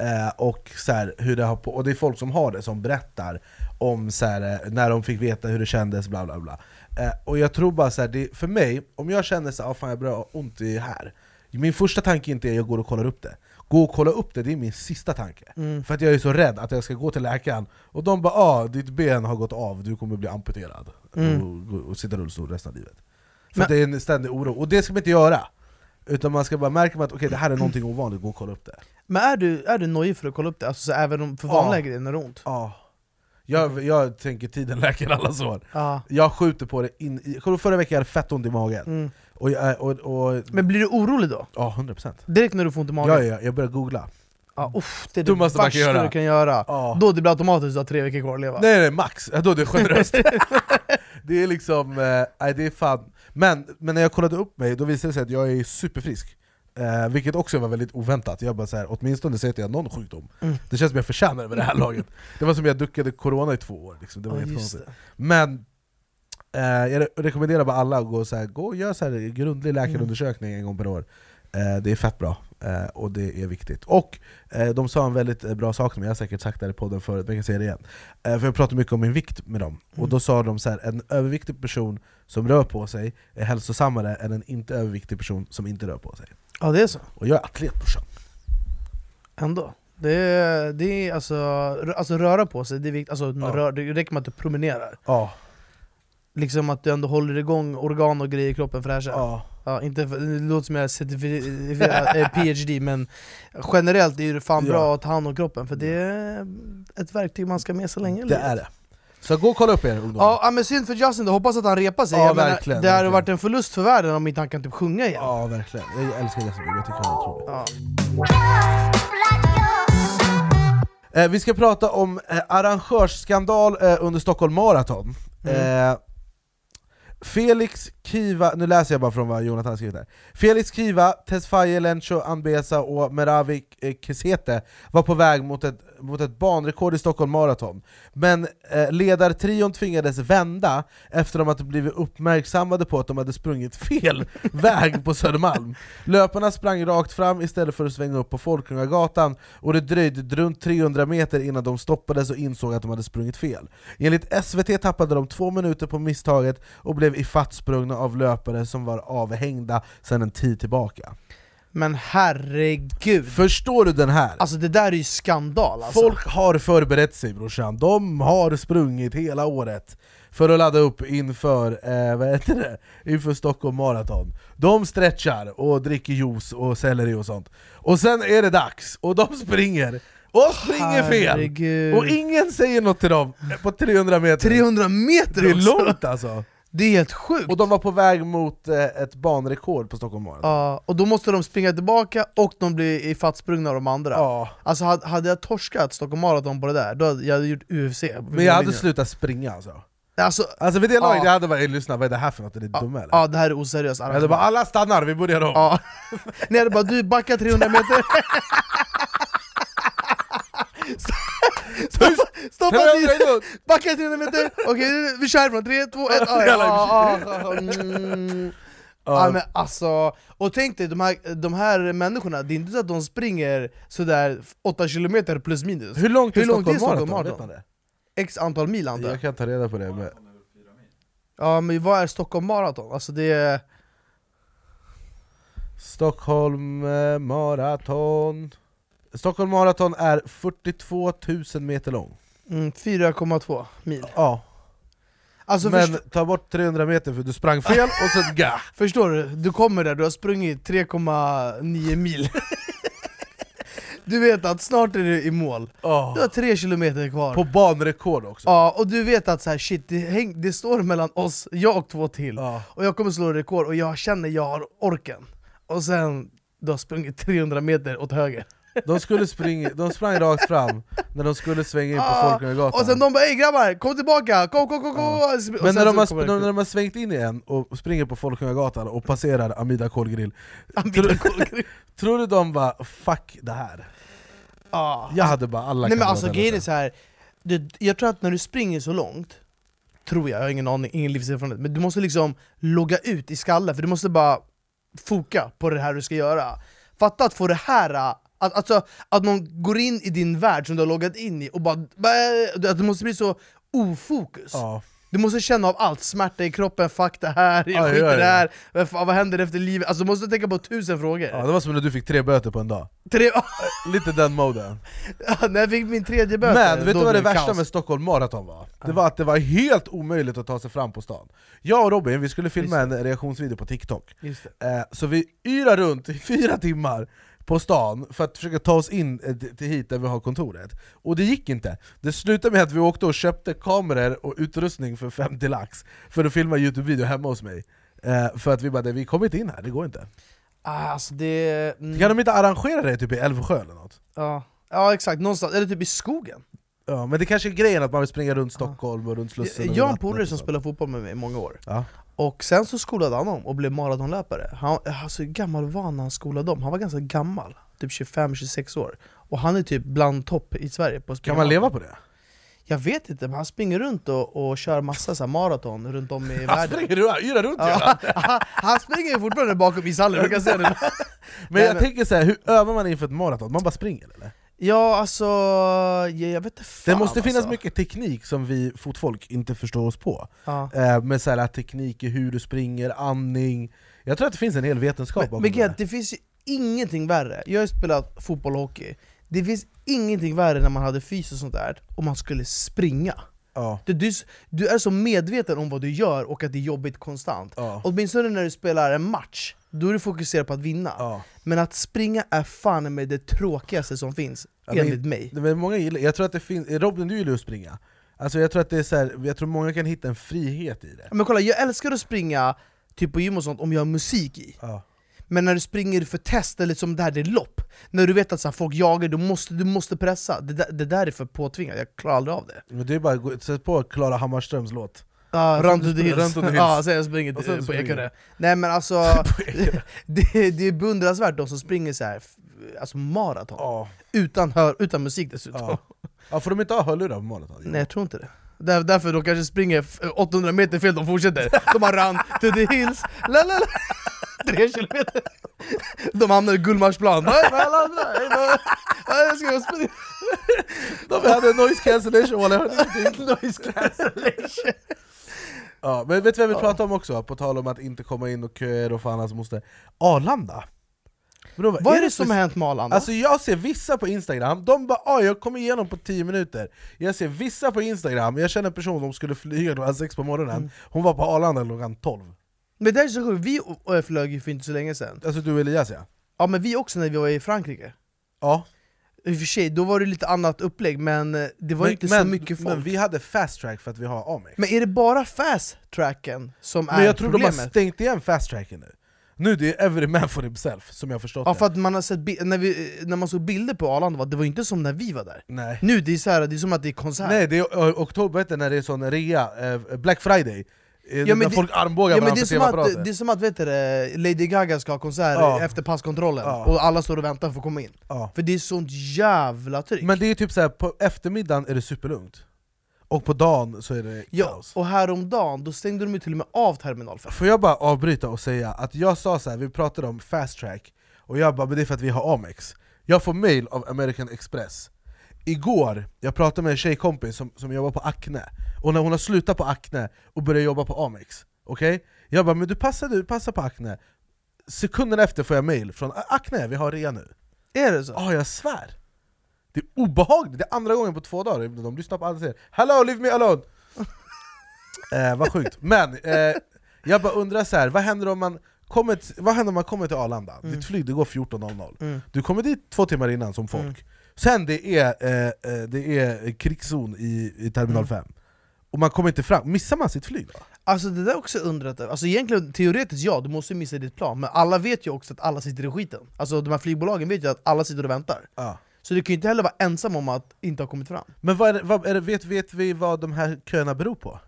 eh, och, så här, hur det har på, och det är folk som har det som berättar om så här, eh, när de fick veta hur det kändes, bla bla bla. Eh, Och jag tror bara så här, det, för mig, om jag känner så här, ah, fan jag börjar ha ont i här. Min första tanke är inte att jag går och kollar upp det Gå och kolla upp det, det är min sista tanke Mm. För att jag är så rädd att jag ska gå till läkaren och de bara ah, ditt ben har gått av, du kommer bli amputerad Mm. och, och, sitta i rullstol resten av livet För att det är en ständig oro, och det ska man inte göra! Utan man ska bara märka att okej det här är någonting ovanligt, gå och kolla upp det Men är du, är du nojig för att kolla upp det? Alltså, så även om för vanliga Ja. grejer när det är ont? Ja jag, jag tänker tiden läker alla sår Ja. Jag skjuter på det in i, förra veckan jag hade fett ont i magen Mm. Och, jag, och, och, Men blir du orolig då? Ja, 100% Direkt när du får ont i magen? Ja, ja, jag börjar googla Ja, uff, det är det Dummaste man kan värsta göra. du kan göra. Ja. Då det blir automatiskt att du har tre veckor kvar att leva. Nej nej, max! Ja, då är det generöst Det är liksom, eh, nej det är fan men, men när jag kollade upp mig, då visade det sig att jag är superfrisk eh, Vilket också var väldigt oväntat, jag bara så här, åtminstone så heter jag någon sjukdom Mm. Det känns som jag förtjänar det med det här laget Det var som jag duckade corona i två år, liksom. det var Ja, helt just konstigt det. Men eh, jag re- rekommenderar bara alla att gå, så här, gå och göra så här, grundlig läkarundersökning en gång per år eh, Det är fett bra, eh, och det är viktigt. Och de sa en väldigt bra sak, som jag har säkert sagt det här i podden förut, men jag kan säga det igen. För jag pratar mycket om min vikt med dem, och då sa de så här, en överviktig person som rör på sig är hälsosammare än en inte överviktig person som inte rör på sig. Ja det är så. Och jag är atlet brorsan. Ändå. Det är, det är alltså, alltså röra på sig, det, är viktigt. Alltså, Ja. rör, det räcker med att du promenerar. Ja, Liksom att du ändå håller igång organ och grejer i kroppen fräscha. ja. Ja, inte för, det låter som jag är PhD, men generellt är det fan Ja. bra att ta hand om kroppen, för det är ett verktyg man ska med sig länge det är det. Så gå och kolla upp er ungdomar. Ja, ja, men synd för Justin, då hoppas att han repar sig. Ja, menar, det hade varit en förlust för världen om inte han kan typ sjunga igen. Ja, verkligen. Jag älskar Justin Bieber, jag tycker han är otrolig. Ja. Eh, vi ska prata om eh, arrangörsskandal eh, under Stockholm Marathon. Eh, Felix Kiva, nu läser jag bara från vad Jonathan skrivit här. Felix Kiva, Tesfaye Lencho Anbesa och Meravi eh, Kesete var på väg mot ett, mot ett banrekord i Stockholm Marathon. Men eh, ledartrion tvingades vända efter att de blivit uppmärksammade på att de hade sprungit fel väg på Södermalm. Löparna sprang rakt fram istället för att svänga upp på Folkungagatan och det dröjde runt 300 meter innan de stoppades och insåg att de hade sprungit fel. Enligt SVT tappade de två minuter på misstaget och blev ifattsprungna av löpare som var avhängda sedan en tid tillbaka. Men herregud, Förstår du den här? alltså det där är ju skandal alltså. Folk har förberett sig brorsan, de har sprungit hela året för att ladda upp inför, eh, vad heter det? inför Stockholm Marathon De stretchar och dricker juice och selleri och sånt Och sen är det dags, och de springer och springer fel! Herregud. Och ingen säger något till dem på 300 meter 300 meter Det är också! långt alltså! Det är helt sjukt! Och de var på väg mot eh, ett banrekord på Stockholm Marathon Ja, och då måste de springa tillbaka och de blir ifattsprungna av de andra. Ja. Alltså hade, hade jag torskat Stockholm Marathon på det där, då hade jag gjort UFC. Men jag hade slutat springa alltså Alltså, Alltså vid det laget, Ja. jag hade bara "Ey, lyssna, vad är det här för något? Är det dumma eller? ja det här är oseriöst Jag hade bara alla stannar, vi börjar om! Ja. Ni hade bara du backar 300 meter Stoppa, stoppa tiden! Backa 300 meter! Okej, vi kör härifrån, 3, 2, 1, ja, ja, mm. Men alltså, och tänk dig de här, de här människorna, det är inte så att de springer sådär 8 km plus minus Hur långt är Hur långt är Stockholm Marathon? X antal mil antar jag Jag kan ta reda på det men... Ja men vad är Stockholm Marathon? Alltså det är... Stockholm eh, Marathon Stockholm Marathon är 42 000 meter lång. Mm, 4,2 mil. Ja, Alltså men först, ta bort 300 meter för du sprang fel och sen ga! förstår du? Du kommer där, du har sprungit 3,9 mil. Du vet att snart är du i mål, Ja. du har 3 kilometer kvar. På banrekord också. Ja, och du vet att så här, shit, det, häng, det står mellan oss, jag och två till. Ja. Och jag kommer slå rekord och jag känner jag har orken. Och sen, du har sprungit 300 meter åt höger De, skulle springa, de sprang rakt fram när de skulle svänga in på Ah, Folkungagatan Och sen de bara ey grabbar, kom tillbaka, kom kom kom kom! Och Men när de, har, det- när de har svängt in igen och springer på Folkungagatan och passerar Amida kolgrill Amida tror, kolgrill. tror du de bara 'fuck det här' Ja. Jag hade bara alla Nej men alltså grejen är så här. Du, jag tror att när du springer så långt, tror jag, jag har ingen aning, ingen livserfarenhet, men du måste liksom logga ut i skallen, för du måste bara foka på det här du ska göra. Fatta att få det här, att, alltså, att någon går in i din värld som du har loggat in i och bara... att det måste bli så ofokus. Ja. Du måste känna av allt, smärta i kroppen, fuck det här, jag Ja, skiter ja, i det ja. här, vad, fan, vad händer efter livet? Alltså du måste tänka på tusen frågor. Ja, det var som när du fick tre böter på en dag. Tre, Lite den moden. när jag fick min tredje böter, Men vet du vad det värsta kaos. med Stockholm Marathon var? Det var att det var helt omöjligt att ta sig fram på stan. Jag och Robin vi skulle filma en reaktionsvideo på TikTok, eh, så vi yrar runt i fyra timmar på stan för att försöka ta oss in eh, till- hit där vi har kontoret. Och det gick inte. Det slutade med att vi åkte och köpte kameror och utrustning för 50 lax för att filma Youtube-video hemma hos mig. Eh, för att vi bara, vi kommer inte in här, det går inte. Ah, alltså det... Mm, Kan de inte arrangera det typ i Älvsjö eller något? ja. ja exakt, någonstans, eller typ i skogen. Ja, men det kanske är grejen att man vill springa runt Stockholm och runt Slussen Jag har en polare som så. spelar fotboll med mig i många år. Ja. Och sen så skolade han om och blev maratonlöpare. Han, alltså, hur gammal var han när han skolade om? Han var ganska gammal, typ 25-26 år. Och han är typ bland topp i Sverige på Kan man leva på det? Jag vet inte, men han springer runt och, och kör massa så maraton runt om i Han världen. springer runt, runt Ja, han, han springer fortfarande bakom ishallen, du kan se det. Men jag tänker så här, hur övar man inför ett maraton? Man bara springer eller? Ja alltså, jag, jag vet inte fan Det måste finnas alltså. mycket teknik som vi fotfolk inte förstår oss på. Ja. Eh, med så här, teknik i hur du springer, andning... Jag tror att det finns en hel vetenskap Men, bakom men det. Gert, det finns ju ingenting värre, jag har ju spelat fotboll och hockey Det finns ingenting värre när man hade fys och sånt där, om man skulle springa Ja, du, du, du är så medveten om vad du gör och att det är jobbigt konstant ja, Åtminstone när du spelar en match, då är du fokuserad på att vinna. Ja. Men att springa är fan med det tråkigaste som finns, Ja, men- enligt mig. Det- Men många gillar, jag tror att det finns, Robin du gillar ju att springa. Alltså jag tror att det är så här, jag tror många kan hitta en frihet i det. Men kolla, jag älskar att springa typ på gym och sånt om jag har musik i. Ja. Men när du springer för test, eller som det här det är lopp. När du vet att så här, folk jagar, du måste, du måste pressa. Det där, det där är för påtvingat, jag klarar aldrig av det. Men det är bara, sätt på Klara Hammarströms låt Ja, run to the hills. Ja, sen jag springer Och sen på Ekerö. Nej men alltså, det, det är beundransvärt de som springer så här, alltså maraton. Ja, utan, hör, utan musik dessutom. Ja. ja får de inte ha hörlurar på maraton? Nej jag tror inte det. Där, Därför de kanske springer f- 800 meter fel, de fortsätter. De har run to the hills, la la la. Tre kilometer. De hamnar i Gullmarsplan. De hade noise cancellation jag hörde ingenting Noise cancellation Ja, men vet du vad vi pratar om också? På tal om att inte komma in och köer och fan hans moster. Arlanda! Bro, Vad är det för- som har hänt med Arlanda? Alltså jag ser vissa på Instagram, de bara ah, jag kommer igenom på 10 minuter. Jag ser vissa på Instagram, jag känner en person som skulle flyga klockan 6 på morgonen. Mm. Hon var på Arlanda klockan 12 Men det är så sjukt, vi flög ju för inte så länge sedan. Alltså du och Elias ja. Ja men vi också när vi var i Frankrike. Ja, I och för sig, då var det lite annat upplägg men eh, det var men, inte men, så mycket folk men men, vi hade fast track för att vi har Amex är det bara fast tracken som Men är jag tror de problemet? har stängt igen fast tracken nu. Nu det är every man for himself, som jag har förstått Ja det. för att man har sett när, vi, när man såg bilder på Arlanda, va, det var inte som när vi var där. Nej. Nu det är, så här, det är som att det är konsert. Nej, det är oktober när det är sån rea, eh, Black Friday. eh, Ja, men det- folk armbågar Ja, men det, är som att, det är som att vet du, det, Lady Gaga ska ha konsert Ja. efter passkontrollen, Ja. och alla står och väntar för att komma in. Ja. För det är sånt jävla tryck. Men det är typ så här, på eftermiddagen är det superlugnt. Och på dagen så är det ja, kaos Och häromdagen, då stängde de till och med av terminal 5 Får jag bara avbryta och säga att jag sa så här, vi pratade om fast track Och jag bara, men det är för att vi har Amex. Jag får mail av American Express Igår, jag pratade med en tjejkompis som, som jobbar på Acne Och när hon har slutat på Acne och börjat jobba på Amex Okej? Jag bara, men du passar, du passar på Acne Sekunden efter får jag mail från Acne, vi har rea nu Är det så? Ja, jag svär! Det är obehagligt, det är andra gången på två dagar de lyssnar på allt jag säger Hello, leave me alone! eh, vad sjukt, men eh, jag bara undrar så här, vad händer om man kommer vad händer om man kommer till Arlanda? Ditt flyg det går 14.00 Mm. Du kommer dit två timmar innan som folk Sen det är, eh, eh, det är krigszon i, i terminal 5 Och man kommer inte fram, missar man sitt flyg då? Alltså det där är också undrat, alltså egentligen teoretiskt ja, du måste missa ditt plan. Men alla vet ju också att alla sitter i skiten. Alltså de här flygbolagen vet ju att alla sitter och väntar. Ja. Så du kan ju inte heller vara ensam om att inte ha kommit fram. Men vad är det, vad är det, vet, vet vi vad de här köerna beror på?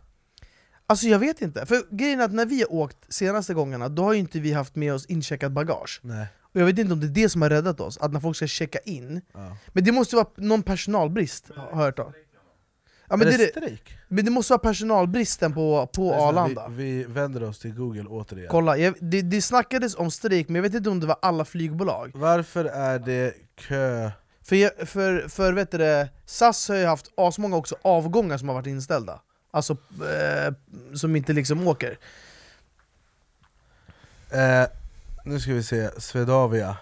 Alltså jag vet inte, för grejen är att när vi har åkt senaste gångerna, då har ju inte vi haft med oss incheckat bagage. Nej. Och jag vet inte om det är det som har räddat oss, att när folk ska checka in. Ja. Men det måste vara någon personalbrist, har jag hört om Ja, men, det, det men det måste vara personalbristen på, på Lyssna, Arlanda Vi, vi vänder oss till google återigen. Kolla, jag, det, det snackades om strejk, men jag vet inte om det var alla flygbolag. Varför är det kö? För, jag, för, för vet du det, SAS har ju haft asmånga också avgångar som har varit inställda. Alltså, eh, som inte liksom åker. Eh, nu ska vi se, Swedavia.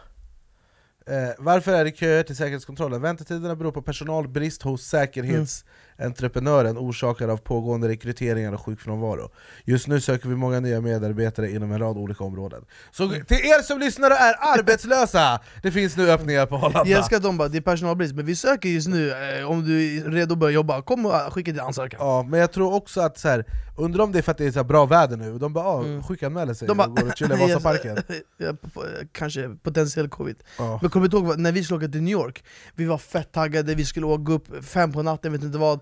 Eh, varför är det köer till säkerhetskontrollen? Väntetiderna beror på personalbrist hos säkerhetsentreprenören orsakad av pågående rekryteringar och sjukfrånvaro. Just nu söker vi många nya medarbetare inom en rad olika områden. Så till er som lyssnar och är arbetslösa, det finns nu öppningar på Arlanda. Jag älskar att de bara, det är personalbrist, men vi söker just nu, eh, om du är redo att börja jobba, kom och skicka din ansökan. Ja, men jag tror också att så här, undrar om det är för att det är så bra väder nu, de bara ah, Mm. sjukanmäler sig De bara, och går och chillar i Vasaparken. Kanske potentiell covid. Ja. Men kommer du ihåg när vi skulle åka till New York? Vi var fett taggade, vi skulle åka upp fem på natten, vet inte vad.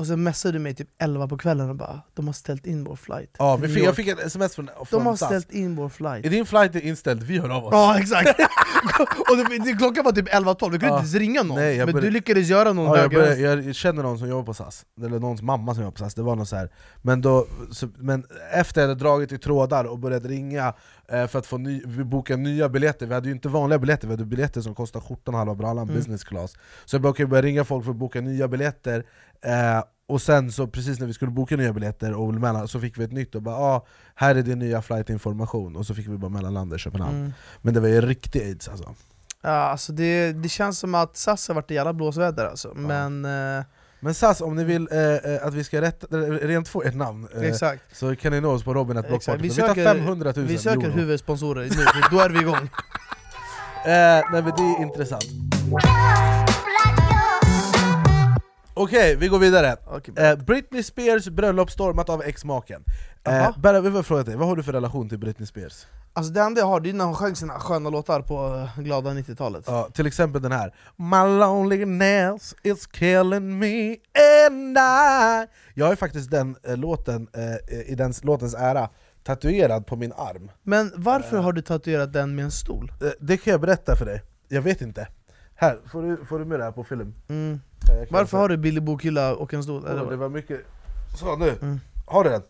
Och sen messade du mig typ 11 på kvällen och bara de har ställt in vår flight. Ja, vi fick, jag fick ett sms från, De från har SAS. ställt in vår flight. Är din flight inställd? Vi hör av oss. Ja exakt! och det, det, klockan var typ 11-12, vi kunde Ja. inte ringa någon. Nej, men började- du lyckades göra någon Ja, jag, började, jag känner någon som jobbar på SAS, eller någons mamma som jobbar på SAS, det var något så här. Men, då, så, men efter jag hade dragit i trådar och börjat ringa för att få ny, boka nya biljetter, vi hade ju inte vanliga biljetter, vi hade biljetter som kostade skjortan och halva brallan, Mm. business class. Så jag bara, okay, började ringa folk för att boka nya biljetter, eh, och sen så precis när vi skulle boka nya biljetter och mellan, så fick vi ett nytt och bara ah, här är din nya flight-information, och så fick vi bara mellanlanda i Köpenhamn. Mm. Men det var ju riktig aids alltså. Ja, alltså det, det känns som att SAS har varit i jävla blåsväder alltså. Men eh, Men SAS, om ni vill eh, eh, att vi ska rätta, eh, rent få ert namn eh. Så kan ni nå oss på robin.blockparty, Vi vi, tar söker- 500 000 Vi söker euro. huvudsponsorer nu, för då är vi igång. Eh, nej men det är intressant Okej, vi går vidare. Okej, Eh, Britney Spears bröllop stormat av ex-maken. Eh. Berra, vi vill fråga dig, vad har du för relation till Britney Spears? Alltså det enda jag har det är när hon sjöng sina sköna låtar på eh, glada 90-talet. Ja, till exempel den här My loneliness is killing me and I Jag har faktiskt den eh, låten, eh, i den låtens ära, tatuerad på min arm. Men varför har du tatuerat den med en stol? Eh, Det kan jag berätta för dig, jag vet inte. Här, får du, får du med det här på film? Mm. Eh, Varför har du billig bokhylla och en stol? Åh, det var mycket... Så nu, Mm. har du den?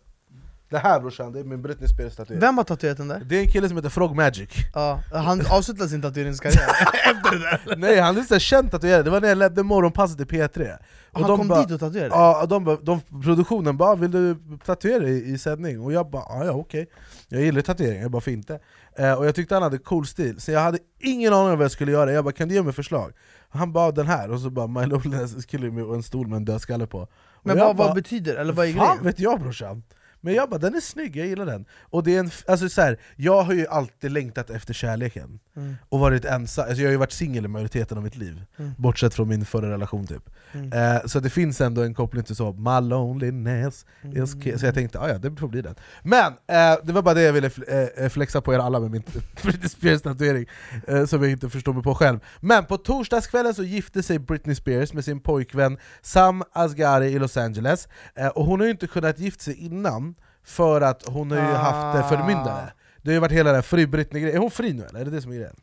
Det här brorsan, det är min Britney Spears tatuering Vem har tatuerat den där? Det är en kille som heter Frog Magic Ja, han avslutade sin tatueringskarriär efter det där Nej han är så här känd tatuerare, det var när jag ledde morgonpasset i P3 Han de kom bara- dit och tatuerade? Ja, de, de, produktionen bara 'Vill du tatuera i, i sändning?' Och jag bara "Ah, 'Ja, okej' Jag gillar tatueringar, jag bara 'För inte' eh, Och jag tyckte han hade cool stil, så jag hade ingen aning om vad jag skulle göra Jag bara 'Kan du ge mig förslag?' Han bara 'Den här' och så bara 'My loneliness is killing me' och en stol med en död skalle på Men Och jag vad, bara, vad betyder det? Eller vad är grejen? vet jag brorsan! Men jag bara, den är snygg, jag gillar den och det är en, alltså så här, Jag har ju alltid längtat efter kärleken Mm. och varit ensam, alltså jag har ju varit singel i majoriteten av mitt liv Mm. Bortsett från min förra relation typ Mm. eh, Så det finns ändå en koppling till så, my loneliness Mm. is ki-" Så jag tänkte, ah, ja det får bli den Men eh, det var bara det jag ville fl- eh, flexa på er alla med min Britney Spears tatuering eh, Som jag inte förstår mig på själv Men på torsdagskvällen så gifte sig Britney Spears med sin pojkvän Sam Asghari i Los Angeles eh, Och hon har ju inte kunnat gift sig innan För att hon har ju Ah. haft förmyndare Det har ju varit hela den fri Britney-grejen, är hon fri nu eller? Är det det som är grejen?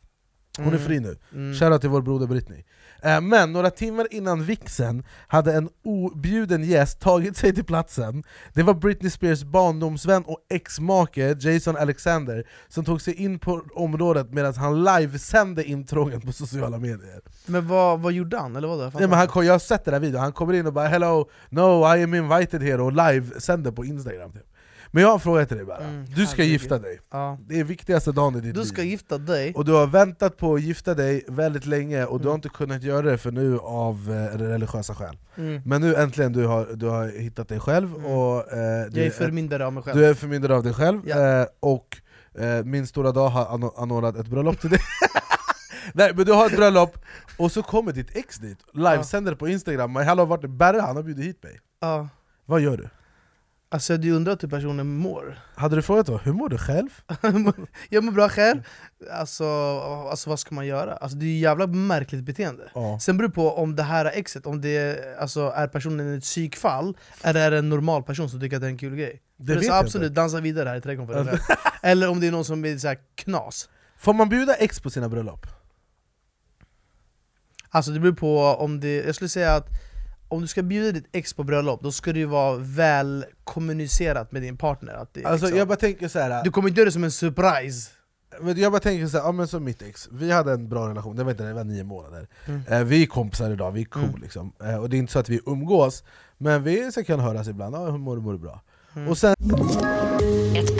Hon är Mm. fri nu, Mm. shoutout till vår broder Britney eh, Men några timmar innan vixen hade en objuden gäst tagit sig till platsen Det var Britney Spears barndomsvän och ex-make Jason Alexander Som tog sig in på området medan han livesände intrången på sociala medier Men vad, vad gjorde han? Eller vad? Nej, men han, Jag har sett den här videon, han kommer in och bara 'Hello, no I am invited here' och livesänder på instagram typ. Men jag har en fråga till dig bara, Mm, du ska herregud. gifta dig ja. Det är viktigaste dagen i ditt Du liv ska gifta dig, och du har väntat på att gifta dig väldigt länge och du Mm. har inte kunnat göra det för nu av eh, religiösa skäl mm. Men nu äntligen du har du har hittat dig själv Mm. och eh, du, jag är förmyndare av mig själv du är förmyndare av dig själv Ja. eh, och eh, min stora dag har anordnat ett bröllop till dig Nej men du har ett bröllop, och så kommer ditt ex dit, livesänder på instagram, men hallå vart är Berre? Han har bjudit hit mig ja. Vad gör du? Alltså du undrar hur personen mår Hade du frågat då, hur mår du själv? Jag mår bra själv, alltså, alltså vad ska man göra? Alltså, det är ju jävla märkligt beteende Ja. Sen beror det på om det här exet, om det alltså, är personen ett psykfall Eller är det en normal person som tycker att det är en kul grej? Det vet så jag absolut, inte. dansa vidare här i trädgården. Eller om det är någon som är så här knas Får man bjuda ex på sina bröllop? Alltså det beror på om det, jag skulle säga att om du ska bjuda ditt ex på bröllop, då ska det ju vara väl kommunicerat med din partner att det, Alltså liksom, jag bara tänker så här. Du kommer inte göra det som en surprise men jag bara tänker såhär, ja, men som mitt ex, vi hade en bra relation, det var, inte, det var nio månader Mm. eh, Vi är kompisar idag, vi är cool Mm. liksom eh, Och det är inte så att vi umgås, men vi så kan höras ibland, ja, hur mår du, mår du bra? Mm. Och sen,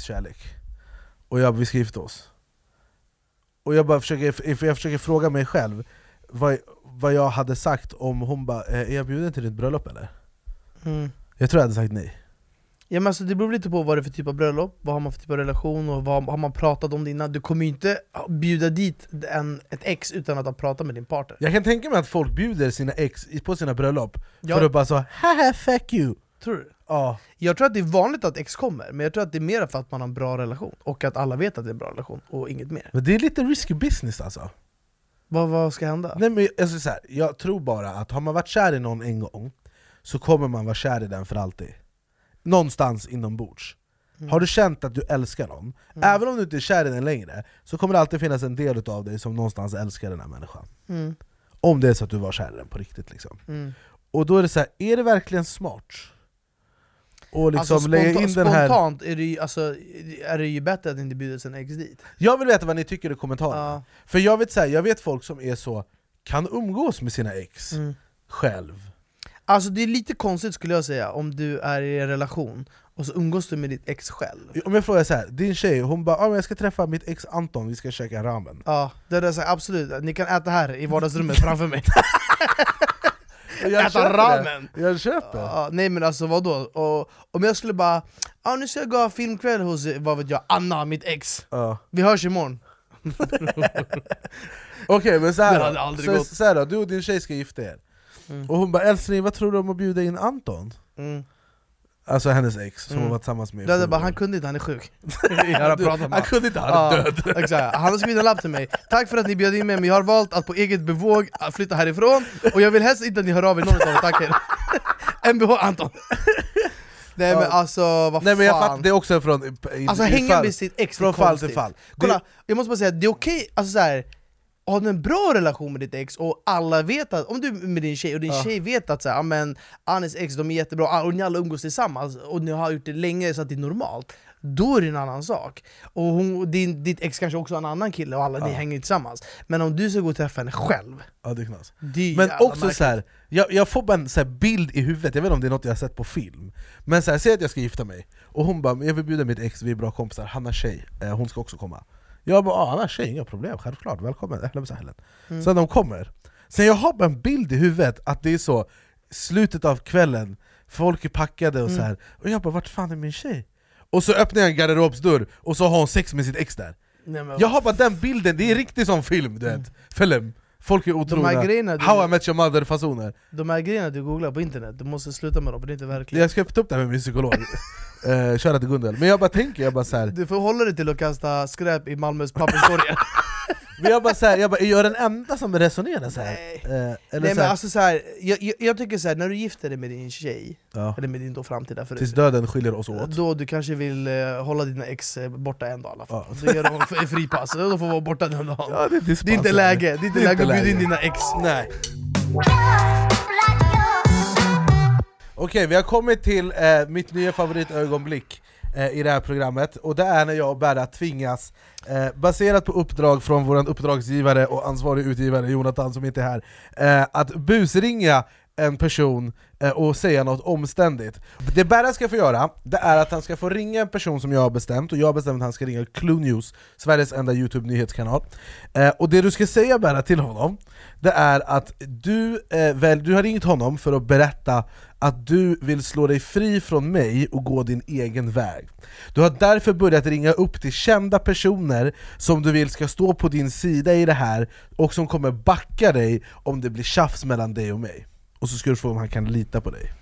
kärlek, och jag, vi ska gifta oss Och jag bara försöker, jag försöker fråga mig själv vad, vad jag hade sagt om hon bara eh, 'Är jag bjuden till ditt bröllop eller?' Mm. Jag tror jag hade sagt nej Ja, men alltså, det beror lite på vad det är för typ av bröllop, vad har man för typ av relation och vad har man pratat om det innan. Du kommer ju inte bjuda dit en, ett ex utan att ha pratat med din partner. Jag kan tänka mig att folk bjuder sina ex på sina bröllop Ja. för att bara så 'haha fuck you' Tror du? Ja, Jag tror att det är vanligt att ex kommer, men jag tror att det är mer för att man har en bra relation och att alla vet att det är en bra relation, och inget mer. men det är lite risky business alltså Vad, vad ska hända? Nej, men alltså, så här, Jag tror bara att har man varit kär i någon en gång, så kommer man vara kär i den för alltid Någonstans inombords Mm. Har du känt att du älskar någon, även om du inte är kär i den längre, så kommer det alltid finnas en del av dig som någonstans älskar den här människan Mm. Om det är så att du var kär i den på riktigt liksom. Mm. Och då är det så här, är det verkligen smart? Och liksom alltså, lägga in den här... Spontant är det, ju, alltså, är det ju bättre att inte bjuda sin ex dit. Jag vill veta vad ni tycker i kommentarerna, Ja. för jag vet, så här, jag vet folk som är så kan umgås med sina ex Mm. själv Alltså det är lite konstigt skulle jag säga, om du är i en relation och så umgås du med ditt ex själv. Om jag frågar så här, din tjej, hon bara ah, men 'jag ska träffa mitt ex Anton, vi ska käka ramen' Ja, det är så här, absolut, ni kan äta här i vardagsrummet framför mig. Jag Äta köper ramen! Det. Jag köper! Ja, nej men alltså vadå? Och, om jag skulle bara, ah, nu ska jag gå ha filmkväll hos, vad vet jag, Anna, mitt ex. Ja. Vi hörs imorgon. Okej men så här, då. så, så här då, du och din tjej ska gifta er Mm. Och hon bara 'älskling, vad tror du om att bjuda in Anton?' Mm. Alltså hennes ex, som Mm. hon var tillsammans med jag bara, han kunde inte, han är sjuk. jag har Du, pratat med Han kunde inte, han är Ja, död. Exakt. Han har skrivit en lapp till mig, tack för att ni bjöd in mig men jag har valt att på eget bevåg flytta härifrån. Och jag vill helst inte att ni hör av er någon av er, tack er Mvh Anton. Nej men alltså vad Nej men jag fan. fattar, det är också från... i- Alltså hänga med sitt ex Från fall till fall. Kolla, jag måste bara säga, det är okej, alltså så här, har du en bra relation med ditt ex och alla vet att, om du är med din tjej och din Ja. tjej vet att så här, Anis ex de är jättebra och ni alla umgås tillsammans och ni har gjort det länge så att det är normalt då är det en annan sak. Och hon, din, ditt ex kanske också har en annan kille och alla ni Ja. hänger tillsammans Men om du ska gå och träffa henne själv, Ja, det är knas. Men också märkligt. så här, jag, jag får bara en så bild i huvudet, jag vet inte om det är något jag har sett på film Men så här, säg att jag ska gifta mig, och hon bara 'jag vill bjuda mitt ex, vi är bra kompisar, han har tjej, eh, hon ska också komma' Jag bara ah, har tjej, inga problem, självklart, välkommen, sahlan' Mm. Sen de kommer, sen jag har en bild i huvudet att det är så, slutet av kvällen, folk är packade och så här. Och jag bara 'vart fan är min tjej?' Och så öppnar jag en garderobsdörr, och så har hon sex med sitt ex där. Nej, Jag har bara den bilden, det är riktigt som film du vet, film Folk är otrogna, du- how I met your mother fasoner. De här grejerna du googlar på internet, du måste sluta med dem, det är inte verkligt. Jag ska ta upp det här med min psykolog, uh, köra till Gunnel Men jag bara tänker, jag bara så här, Du får hålla dig till att kasta skräp i Malmös papperskorgar men jag bara så här, jag bara, är jag den enda som resonerar så här? Nej. Eh, eller Nej så men här, alltså så här, jag, jag, jag tycker så här, när du gifter dig med din tjej, ja, eller med din då framtida fru tills döden skiljer oss åt. Då du kanske vill eh, hålla dina ex eh, borta en dag i alla fall. Ja. Då ger de fripass, de får vara borta den dagen. Ja, det, Det är inte läge, det är inte läge att bjuda in läge. dina ex. Nej. Okej, vi har kommit till eh, mitt nya favoritögonblick Eh, i det här programmet, och det är när jag och Berra tvingas, eh, baserat på uppdrag från vår uppdragsgivare och ansvarig utgivare Jonathan som inte är här, eh, att busringa en person Eh, och säga något omständigt. Det Berra ska få göra, det är att han ska få ringa en person som jag har bestämt, och jag har bestämt att han ska ringa Clue News, Sveriges enda Youtube-nyhetskanal. Eh, och det du ska säga Berra till honom, det är att du, eh, väl, du har ringt honom för att berätta att du vill slå dig fri från mig och gå din egen väg. Du har därför börjat ringa upp till kända personer som du vill ska stå på din sida i det här, och som kommer backa dig om det blir tjafs mellan dig och mig. Och så ska du få om han kan lita på dig.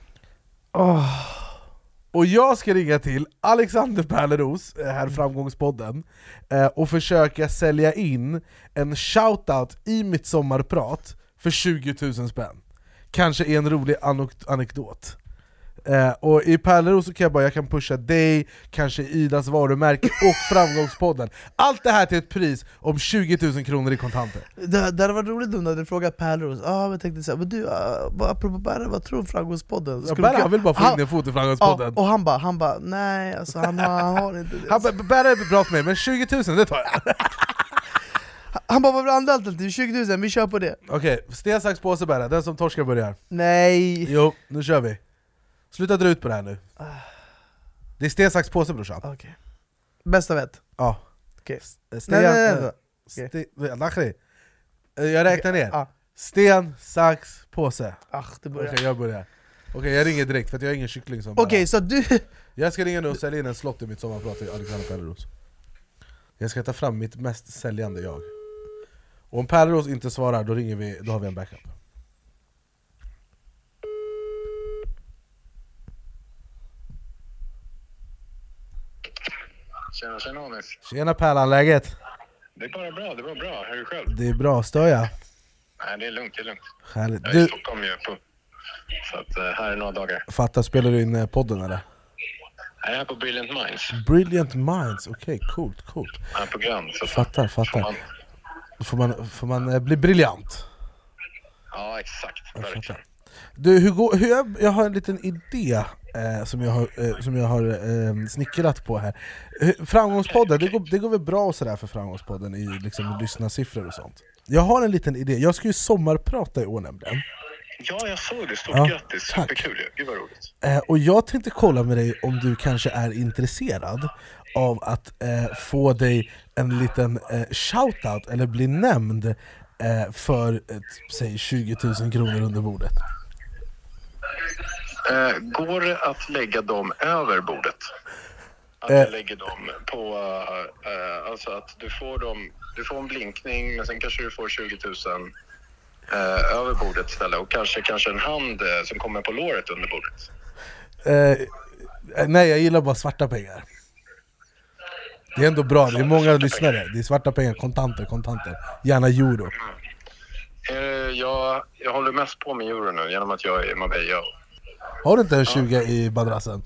Och jag ska ringa till Alexander Pärleros, eh, här Framgångspodden, eh, och försöka sälja in en shoutout i mitt sommarprat för 20 000 spänn. Kanske en rolig anek- anekdot. Eh, och i Pärleros så kan jag bara, jag kan pusha dig, kanske Idas varumärke och Framgångspodden. Allt det här till ett pris om 20 000 kronor i kontanter. Det, det hade varit roligt om du hade frågat Pärleros, ah, jag tänkte såhär, men du, uh, apropå Berre, vad tror du om Framgångspodden? Ja, du- han vill bara få in en fot i Framgångspodden. Ja, och han bara, han bara, nej alltså han, har- han har inte det. Han bara, Berre är bra för mig, men 20 000 det tar jag. Han bara, vad det andra alternativ? 20 000, vi kör på det. Okej, sten, sax, påse Berre, den som torskar börjar. Nej! Jo, nu kör vi. Sluta dra ut på det här nu. Det är sten, sax, påse brorsan. Okej. Bäst av ett. Ja. Okej. Sten, Nej, nej. Sten, Lakhri. Eh, Jag räknar ner. Sten, sax, påse. Ach, det börjar. jag börjar. Okej, jag ringer direkt för jag har ingen kyckling som Okej, bara- så du... Jag ska ringa nu och sälja in en slott i mitt sommarprat till Alexander Pärleros. Jag ska ta fram mitt mest säljande jag. Och om Pärleros inte svarar, då ringer vi, då har vi en backup. Tjena, tjena Anis. Tjena Pärlan, läget? Det är bara bra, det var bra. Hur är det själv? Det är bra, stör jag? Nej, det är lugnt, det är lugnt. Härligt. Jag är i Du, Stockholm ju. På, så att, eh, här är några dagar. fattar, spelar du in eh, podden eller? Jag är här på Brilliant Minds. Brilliant Minds, okej, coolt, coolt. Jag är program. Så Fattar, får fattar. man, Får man, får man eh, bli briljant? ja, exakt. Verkligen. Du, hur går, hur jag, jag har en liten idé eh, som jag har, eh, som jag har eh, snickrat på här. Framgångspodden, det går, det går väl bra och sådär för Framgångspodden i liksom, lyssnarsiffror och sånt? Jag har en liten idé, jag ska ju sommarprata i år nämligen. Ja, jag såg det. Stort Ja, grattis. tack. Superkul ju. Gud vad roligt. Eh, och jag tänkte kolla med dig om du kanske är intresserad av att eh, få dig en liten eh, shoutout, eller bli nämnd eh, för ett, säg 20 000 kronor under bordet. Eh, går det att lägga dem över bordet? Att Eh. jag lägger dem på... eh, alltså att du får, dem, du får en blinkning, men sen kanske du får 20 000 eh, över bordet istället. Och kanske, kanske en hand eh, som kommer på låret under bordet. Eh, nej, jag gillar bara svarta pengar. Det är ändå bra, det är många lyssnare. Det är svarta pengar, kontanter, kontanter. Gärna euro. Eh, jag, jag håller mest på med euro nu genom att jag är i Marbella. Har du inte en 20 i madrassen?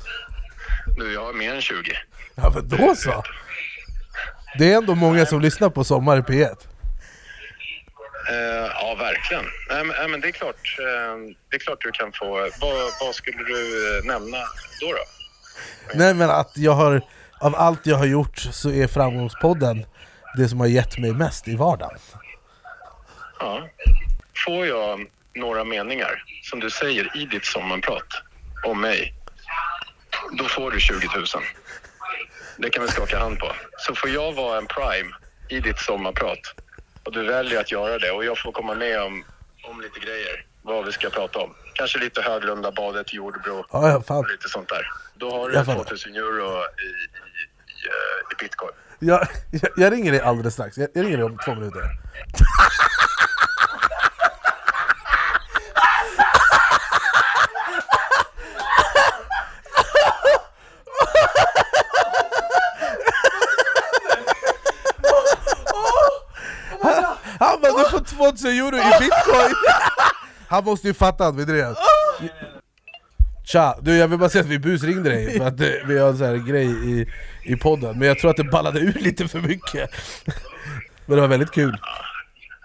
Nu, jag har mer än 20. Ja men då så! Det är ändå många som lyssnar på Sommar i P1. Eh, ja, verkligen. Nej, men, nej, men det är klart. Eh, det är klart du kan få... Vad, vad skulle du eh, nämna då? då? Nej men att jag har, av allt jag har gjort så är Framgångspodden det som har gett mig mest i vardagen. Ja. Får jag några meningar som du säger i ditt sommarprat om mig, då får du 20 000. Det kan vi skaka hand på. Så får jag vara en prime i ditt sommarprat och du väljer att göra det och jag får komma med om, om lite grejer, vad vi ska prata om. Kanske lite Höglunda, badet, Jordbro Ja, ja, fan. och lite sånt där. Då har du fattar. 2000 euro i, i, i, eh, i bitcoin. Jag, jag, jag ringer dig alldeles strax, jag, jag ringer dig om två minuter. Han, han 2000 euro i bitcoin' Han måste ju fatta att vi drev. Tja, du jag vill bara säga att vi busringde dig för att eh, vi har en sån här grej i, i podden Men jag tror att det ballade ur lite för mycket. Men det var väldigt kul.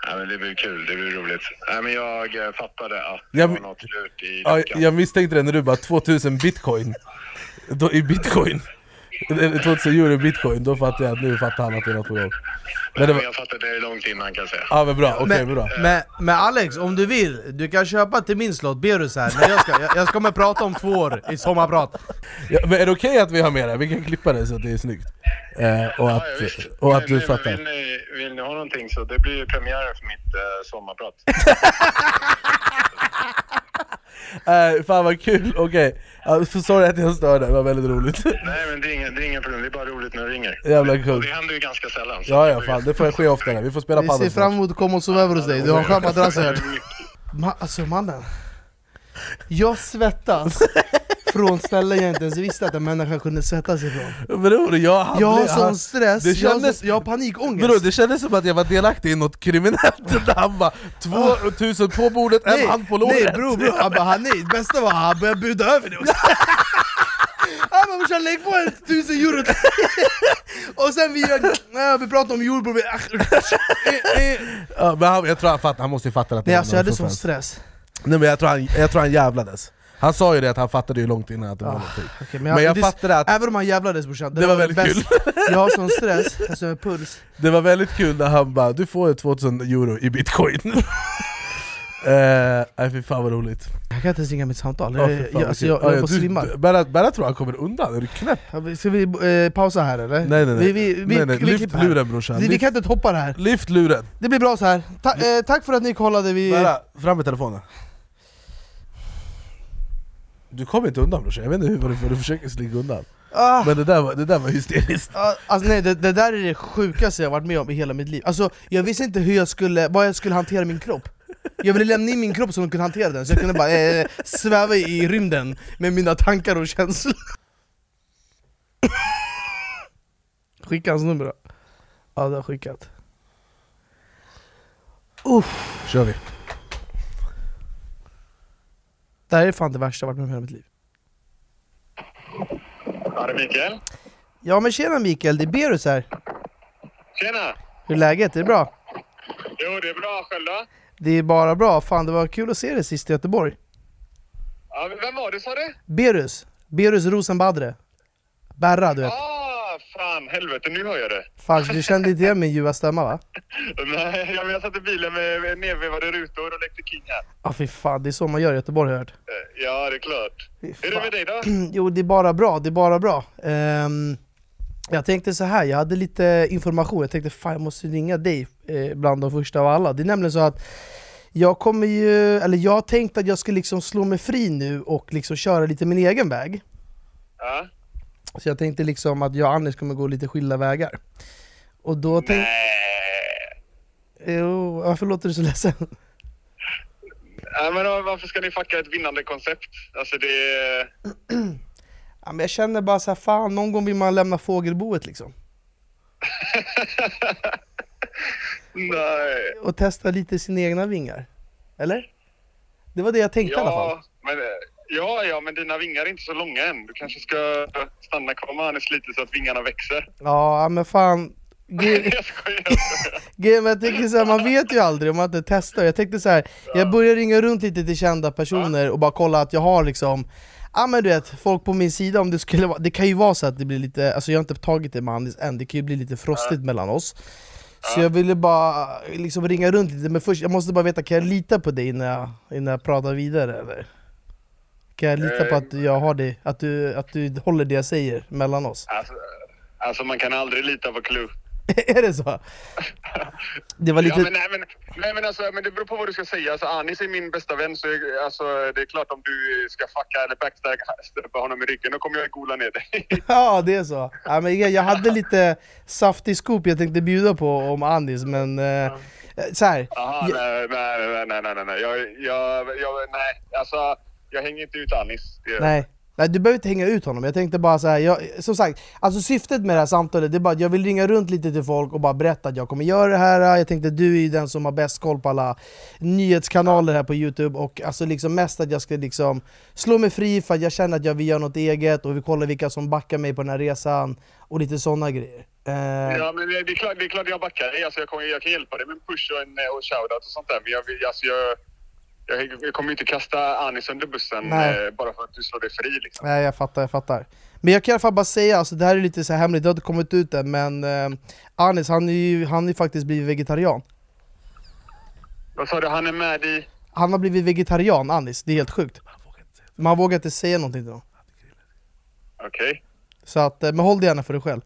Ja, men det blir kul, det blir roligt. Nej, men jag eh, fattade att det Jag- var något lurt i ja. Jag misstänkte det när du bara 2000 bitcoin. Då, I bitcoin 2000 euro i bitcoin, då fattade jag att nu fattar han att det är något på gång. Men det var, jag fattade det långt innan kan jag säga. ja men bra, okej Men, bra. men, men Alex, om du vill, du kan köpa till min slott, Berus här, men jag ska, jag, jag ska kommer prata om två år i sommarprat. Ja, Men är det okej att vi har med det? Vi kan klippa det så att det är snyggt. Eh, Och Ja, att, ja, och att du men fattar. Vill ni, vill ni ha någonting så det blir ju premiären för mitt eh, sommarprat. Eh, fan vad kul, okej. Okay. Sorry att jag störde, det var väldigt roligt. Nej men det är, inga, det är inga problem, det är bara roligt när du ringer. Jävla Och kul. det händer ju ganska sällan. Ja det ja, fan. det får ske oftare, vi får spela Vi ser padel fram emot att komma och sova över hos dig, du har en skön madrass här. Ma, Alltså mannen. Jag svettas från ställen jag inte ens visste att en människa kunde sätta sig ifrån. Bror, jag, hade, Jag har han- sån stress, det jag, har kändes- jag har panikångest. Bror, det kändes som att jag var delaktig i något kriminellt där han bara 2000 på bordet, en hand på låret. nej bror, bror, han bara, han, nej, det bästa var att han började buda över det också. Han bara brorsan lägg på en tusen euro Och sen vi, äh, vi pratade om jordbruk, vi- eh, eh. Ja, men han, jag tror han fattar, han måste ju fatta att det Nej alltså jag hade sån stress. Nej men jag tror, han, jag tror han jävlades Han sa ju det att han fattade ju långt innan att det var någonting Okej, Men jag det- fattade att Även om han jävlades brorsan, Det var väldigt bäst. Jag har sån stress, alltså med puls det var väldigt kul när han bara 'Du får 2000 euro i bitcoin' Eh, Nej fy fan vad roligt Jag kan inte ens ringa mitt samtal, Ja, jag, jag, alltså, kul. jag, jag Ja, är på du- svimmar Berra, tror han kommer undan, är du knäpp? Ska vi eh, pausa här eller? Nej nej nej, Vi, vi, vi, nej, nej. vi lyft luren brorsan, Vi, vi kan inte hoppa det här, lyft luren! det blir bra så här. Ta, eh, tack för att ni kollade, vi... Berra, fram med telefonen Du kommer inte undan brorsan, jag vet inte hur vad du, vad du försöker slinka undan. Ah. Men det där var, det där var hysteriskt. Ja, Alltså nej, det, det där är det sjukaste jag varit med om i hela mitt liv. Alltså jag visste inte hur jag skulle, vad jag skulle hantera min kropp. Jag ville lämna in min kropp så de kunde hantera den, så jag kunde bara eh, sväva i rymden med mina tankar och känslor. Skicka hans nummer då. Ja det har skickat. Uff, Kör vi Det här är fan det värsta jag varit med om i hela mitt liv Ja, det är Mikael. Ja men tjena Mikael, det är Berus här Tjena! Hur är läget? Är det bra? Jo, det är bra. Själv då? Det är bara bra, fan det var kul att se dig sist i Göteborg Ja, vem var det sa du? Berus, Berus Rosenbadre Berra du vet Ah, fan helvete, nu hör jag det. Fan, du kände inte igen min ljuva stämma va? Nej, men jag satt i bilen med, nedvevade rutor och lekte King här. Ja fy fan, det är så man gör i Göteborg har jag hört Eh, Ja, det är klart. Hur är det med dig då? Jo det är bara bra, det är bara bra Ehm, Jag tänkte så här, jag hade lite information, jag tänkte fan jag måste ringa dig eh, bland de första av alla Det är nämligen så att jag kommer ju, eller jag tänkte att jag skulle liksom slå mig fri nu och liksom köra lite min egen väg Ja? Så jag tänkte liksom att jag och Anders kommer gå lite skilda vägar Och då tänkte... Nej. Jo, varför låter du så ledsen? Ja, men varför ska ni fucka ett vinnande koncept? Alltså det... Ja, men jag känner bara så här, fan någon gång vill man lämna fågelboet liksom Nej. Och testa lite sina egna vingar Eller? Det var det jag tänkte i alla fall Ja, men, eh, ja, ja, men dina vingar är inte så långa än. Du kanske ska stanna kvar med Hannes lite så att vingarna växer. Ja men fan. Grejen jag tänker så här, man vet ju aldrig om man inte testar. Jag tänkte så här, jag börjar ringa runt lite till kända personer och bara kolla att jag har liksom Ja men du vet, folk på min sida om det skulle vara, det kan ju vara så att det blir lite, alltså jag har inte tagit det med Andis än, det kan ju bli lite frostigt mellan oss. Så jag ville bara liksom ringa runt lite, men först, jag måste bara veta, kan jag lita på dig innan jag, innan jag pratar vidare eller? Kan jag lita på Eh. att jag har det, att du, att du håller det jag säger mellan oss? Alltså, alltså man kan aldrig lita på Clue. är det så? Det var lite... Ja, men, nej, men, nej, men, alltså, men det beror på vad du ska säga. Alltså, Anis är min bästa vän så jag- alltså, det är klart om du ska fucka eller backstabba honom i ryggen då kommer jag gola ner dig. Ja det är så. Ja, men jag, jag hade lite saftig scoop jag tänkte bjuda på om Anis men eh, så här. Jaha, jag, nej, nej, nej, nej, nej, nej. Jag, jag, jag, nej. Alltså, jag hänger inte ut Anis. Det nej. Nej du behöver inte hänga ut honom, jag tänkte bara så här, jag, som sagt, alltså syftet med det här samtalet det är bara att jag vill ringa runt lite till folk och bara berätta att jag kommer göra det här Jag tänkte du är ju den som har bäst koll på alla nyhetskanaler här på youtube och alltså liksom mest att jag ska liksom slå mig fri för att jag känner att jag vill göra något eget och vi kollar vilka som backar mig på den här resan och lite sådana grejer Eh, Ja, men det är klart, det är klart jag backar dig. Alltså, jag, kommer, jag kan hjälpa dig med en push och en eh, och shoutout och sånt där. Men jag, vill- alltså, jag, jag, kommer ju inte kasta Anis under bussen Nej. eh, bara för att du slår dig fri. Liksom. Nej jag fattar, jag fattar Men jag kan i alla fall bara säga, alltså, det här är lite så här hemligt, det har inte kommit ut än men eh, Anis han är ju han är faktiskt blivit vegetarian Vad sa du? Han är med i... Han har blivit vegetarian Anis, det är helt sjukt Men han vågar inte säga någonting till någon Okej. Så att, eh, men håll det gärna för dig själv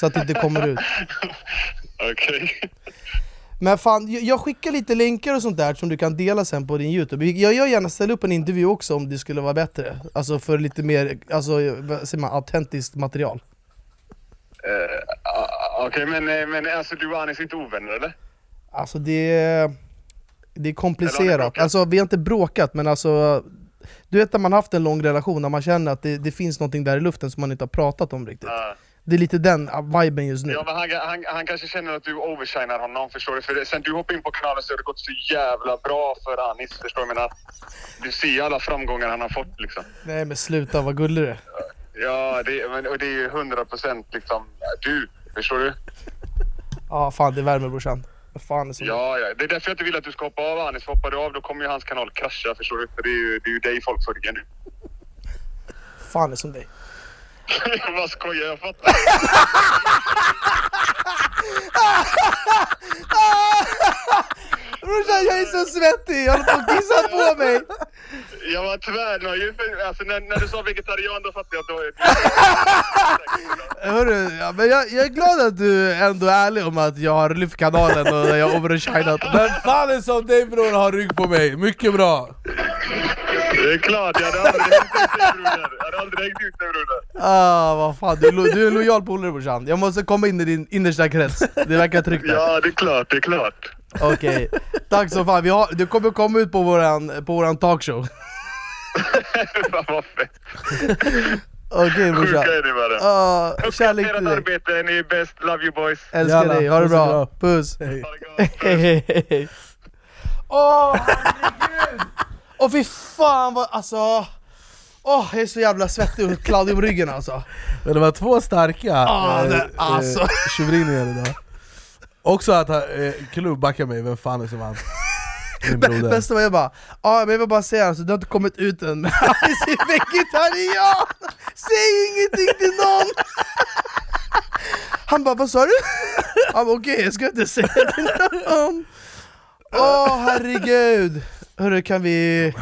Så att det inte kommer ut Okej. Men fan, jag- skickar lite länkar och sånt där som du kan dela sen på din youtube Jag gör gärna ställa upp en intervju också om det skulle vara bättre Alltså för lite mer, alltså vad säger man, autentiskt material ah, Okej, men, eh, men alltså, du och Anis är inte ovänner eller? Alltså det är, det är komplicerat, alltså vi har inte bråkat men alltså Du vet när man haft en lång relation, när man känner att det, det finns någonting där i luften som man inte har pratat om riktigt. Ja. Det är lite den ah, viben just nu. Ja, men han, han, han kanske känner att du overshinar honom, förstår du? För det, sen du hoppade in på kanalen så har det gått så jävla bra för Anis, förstår du? Jag menar, du ser alla framgångar han har fått liksom. Nej men sluta, vad gullig du är. Ja, det, men, och det är ju 100 procent liksom du, förstår du? Ja fan det värmer brorsan. Fan är så Ja, ja. Det är därför jag inte vill att du ska hoppa av Anis. Hoppar du av då kommer ju hans kanal krascha, förstår du? För det är ju, det är ju dig folk följer nu. fan är som dig. Jag bara skojar, jag fattar. Brorsan jag är så svettig, jag håller på att kissa på mig! Jag var tvärnöjd. Alltså när, när du sa vegetarian då fattade jag då Hörru, ja, men jag, jag är glad att du ändå är ärlig om att jag har lyft kanalen och jag har overshinat. Men fan är som dig bror har rygg på mig, mycket bra! Det är klart, jag hade aldrig hängt ut dig bror. Jag hade aldrig hängt ut dig bror. Ah, vad fan, du, är lo- du är lojal polare brorsan. Jag måste komma in i din innersta krets. Det verkar tryggt där. Ja, det är klart, det är klart. Okej, tack så fan. Vi har, du kommer komma ut på våran, på våran talkshow. Fan vad fett. Okej brorsan. Sjuka är ni bara. Ah, kärlek till dig. arbete, ni är bäst. Love you boys. Älskar Jalla, dig, ha det puss och bra. Puss. Hej. Ha det gott. Hej hej hej. Åh herregud! Åh fy fan vad, alltså... Åh jag är så jävla svettig och kladdig om ryggen alltså. Men det var två starka Ah, eh, det- alltså. eh, tjuvringningar idag Också att han, eh, Klubb backar mig, vem fan är som han? Bästa var jag bara, ja men jag vill bara säga alltså, du har inte kommit ut än men är vegetarian! Säg ingenting till någon! Han bara, vad sa du? Han bara, okej jag ska inte säga till någon Åh herregud! Hörru kan vi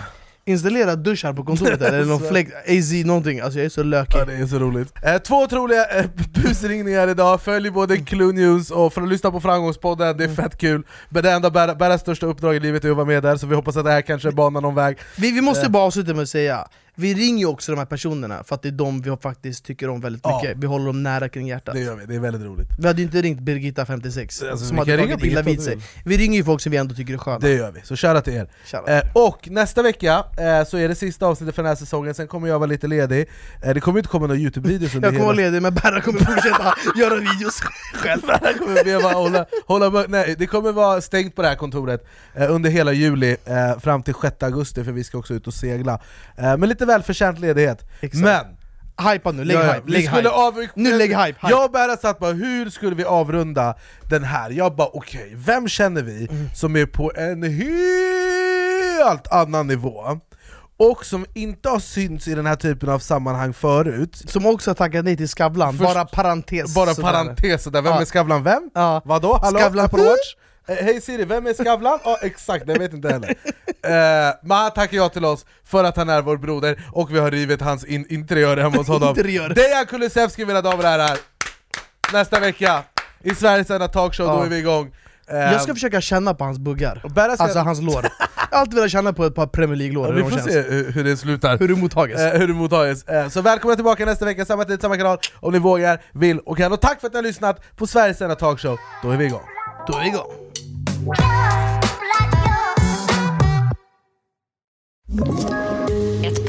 installera dusch här på kontoret eller någon fläkt, AZ någonting, alltså jag är så lökig Ja, det är så roligt. Eh, två otroliga eh, busringningar idag, följ både Clue News och för att lyssna på Framgångspodden, det är fett kul. Men det enda Berras största uppdrag i livet är att vara med där, så vi hoppas att det här kanske banar någon väg. Vi, vi måste Eh. bara avsluta med att säga, vi ringer ju också de här personerna för att det är de vi faktiskt tycker om väldigt Ja. mycket, vi håller dem nära kring hjärtat Det gör vi, det är väldigt roligt. Vi hade ju inte ringt Birgitta 56, Alltså, som hade tagit illa vid sig Vi ringer ju folk som vi ändå tycker är sköna Det gör vi, så shoutout till er. Shoutout. Eh, och nästa vecka eh, så är det sista avsnittet för den här säsongen, sen kommer jag vara lite ledig. Eh, det kommer inte komma några Youtube-videos under Jag kommer vara ledig men Berra kommer fortsätta göra videos själv Jag kommer behöva hålla, hålla, nej, det kommer vara stängt på det här kontoret eh, under hela juli eh, fram till 6 augusti för vi ska också ut och segla. Eh, men lite välförtjänt ledighet. Exakt. Men Hypa nu, lägg Ja, hype, lägg hype. av- Nu lägg hype, hype. Jag Berra satt bara, hur skulle vi avrunda den här? Jag bara okej, vem känner vi Mm. som är på en helt annan nivå? Och som inte har synts i den här typen av sammanhang förut Som också har tackat nej till Skavlan, Först- bara parentes Bara parentes där, vem Ja. är Skavlan vem? Ja. Vadå? Hallå? Skavlan? Eh, Hej Siri, vem är Skavlan? Ja exakt, jag vet inte heller eh, Men han tackar ja till oss för att han är vår broder och vi har rivit hans in interiör hemma hos honom Interiör. Dejan Kulusevski mina damer och herrar! Nästa vecka i Sveriges enda talkshow, då Ja. är vi igång eh, Jag ska försöka känna på hans buggar, ska- alltså hans lår Jag har alltid velat känna på ett par Premier League-lår, hur Vi de får känns. se hur, hur det slutar Hur det mottages Eh, hur det mottages. Eh, så välkomna tillbaka nästa vecka, samma tid, samma kanal, om ni vågar, vill och kan. Och tack för att ni har lyssnat på Sveriges enda talkshow, då är vi igång. Då är vi igång Ett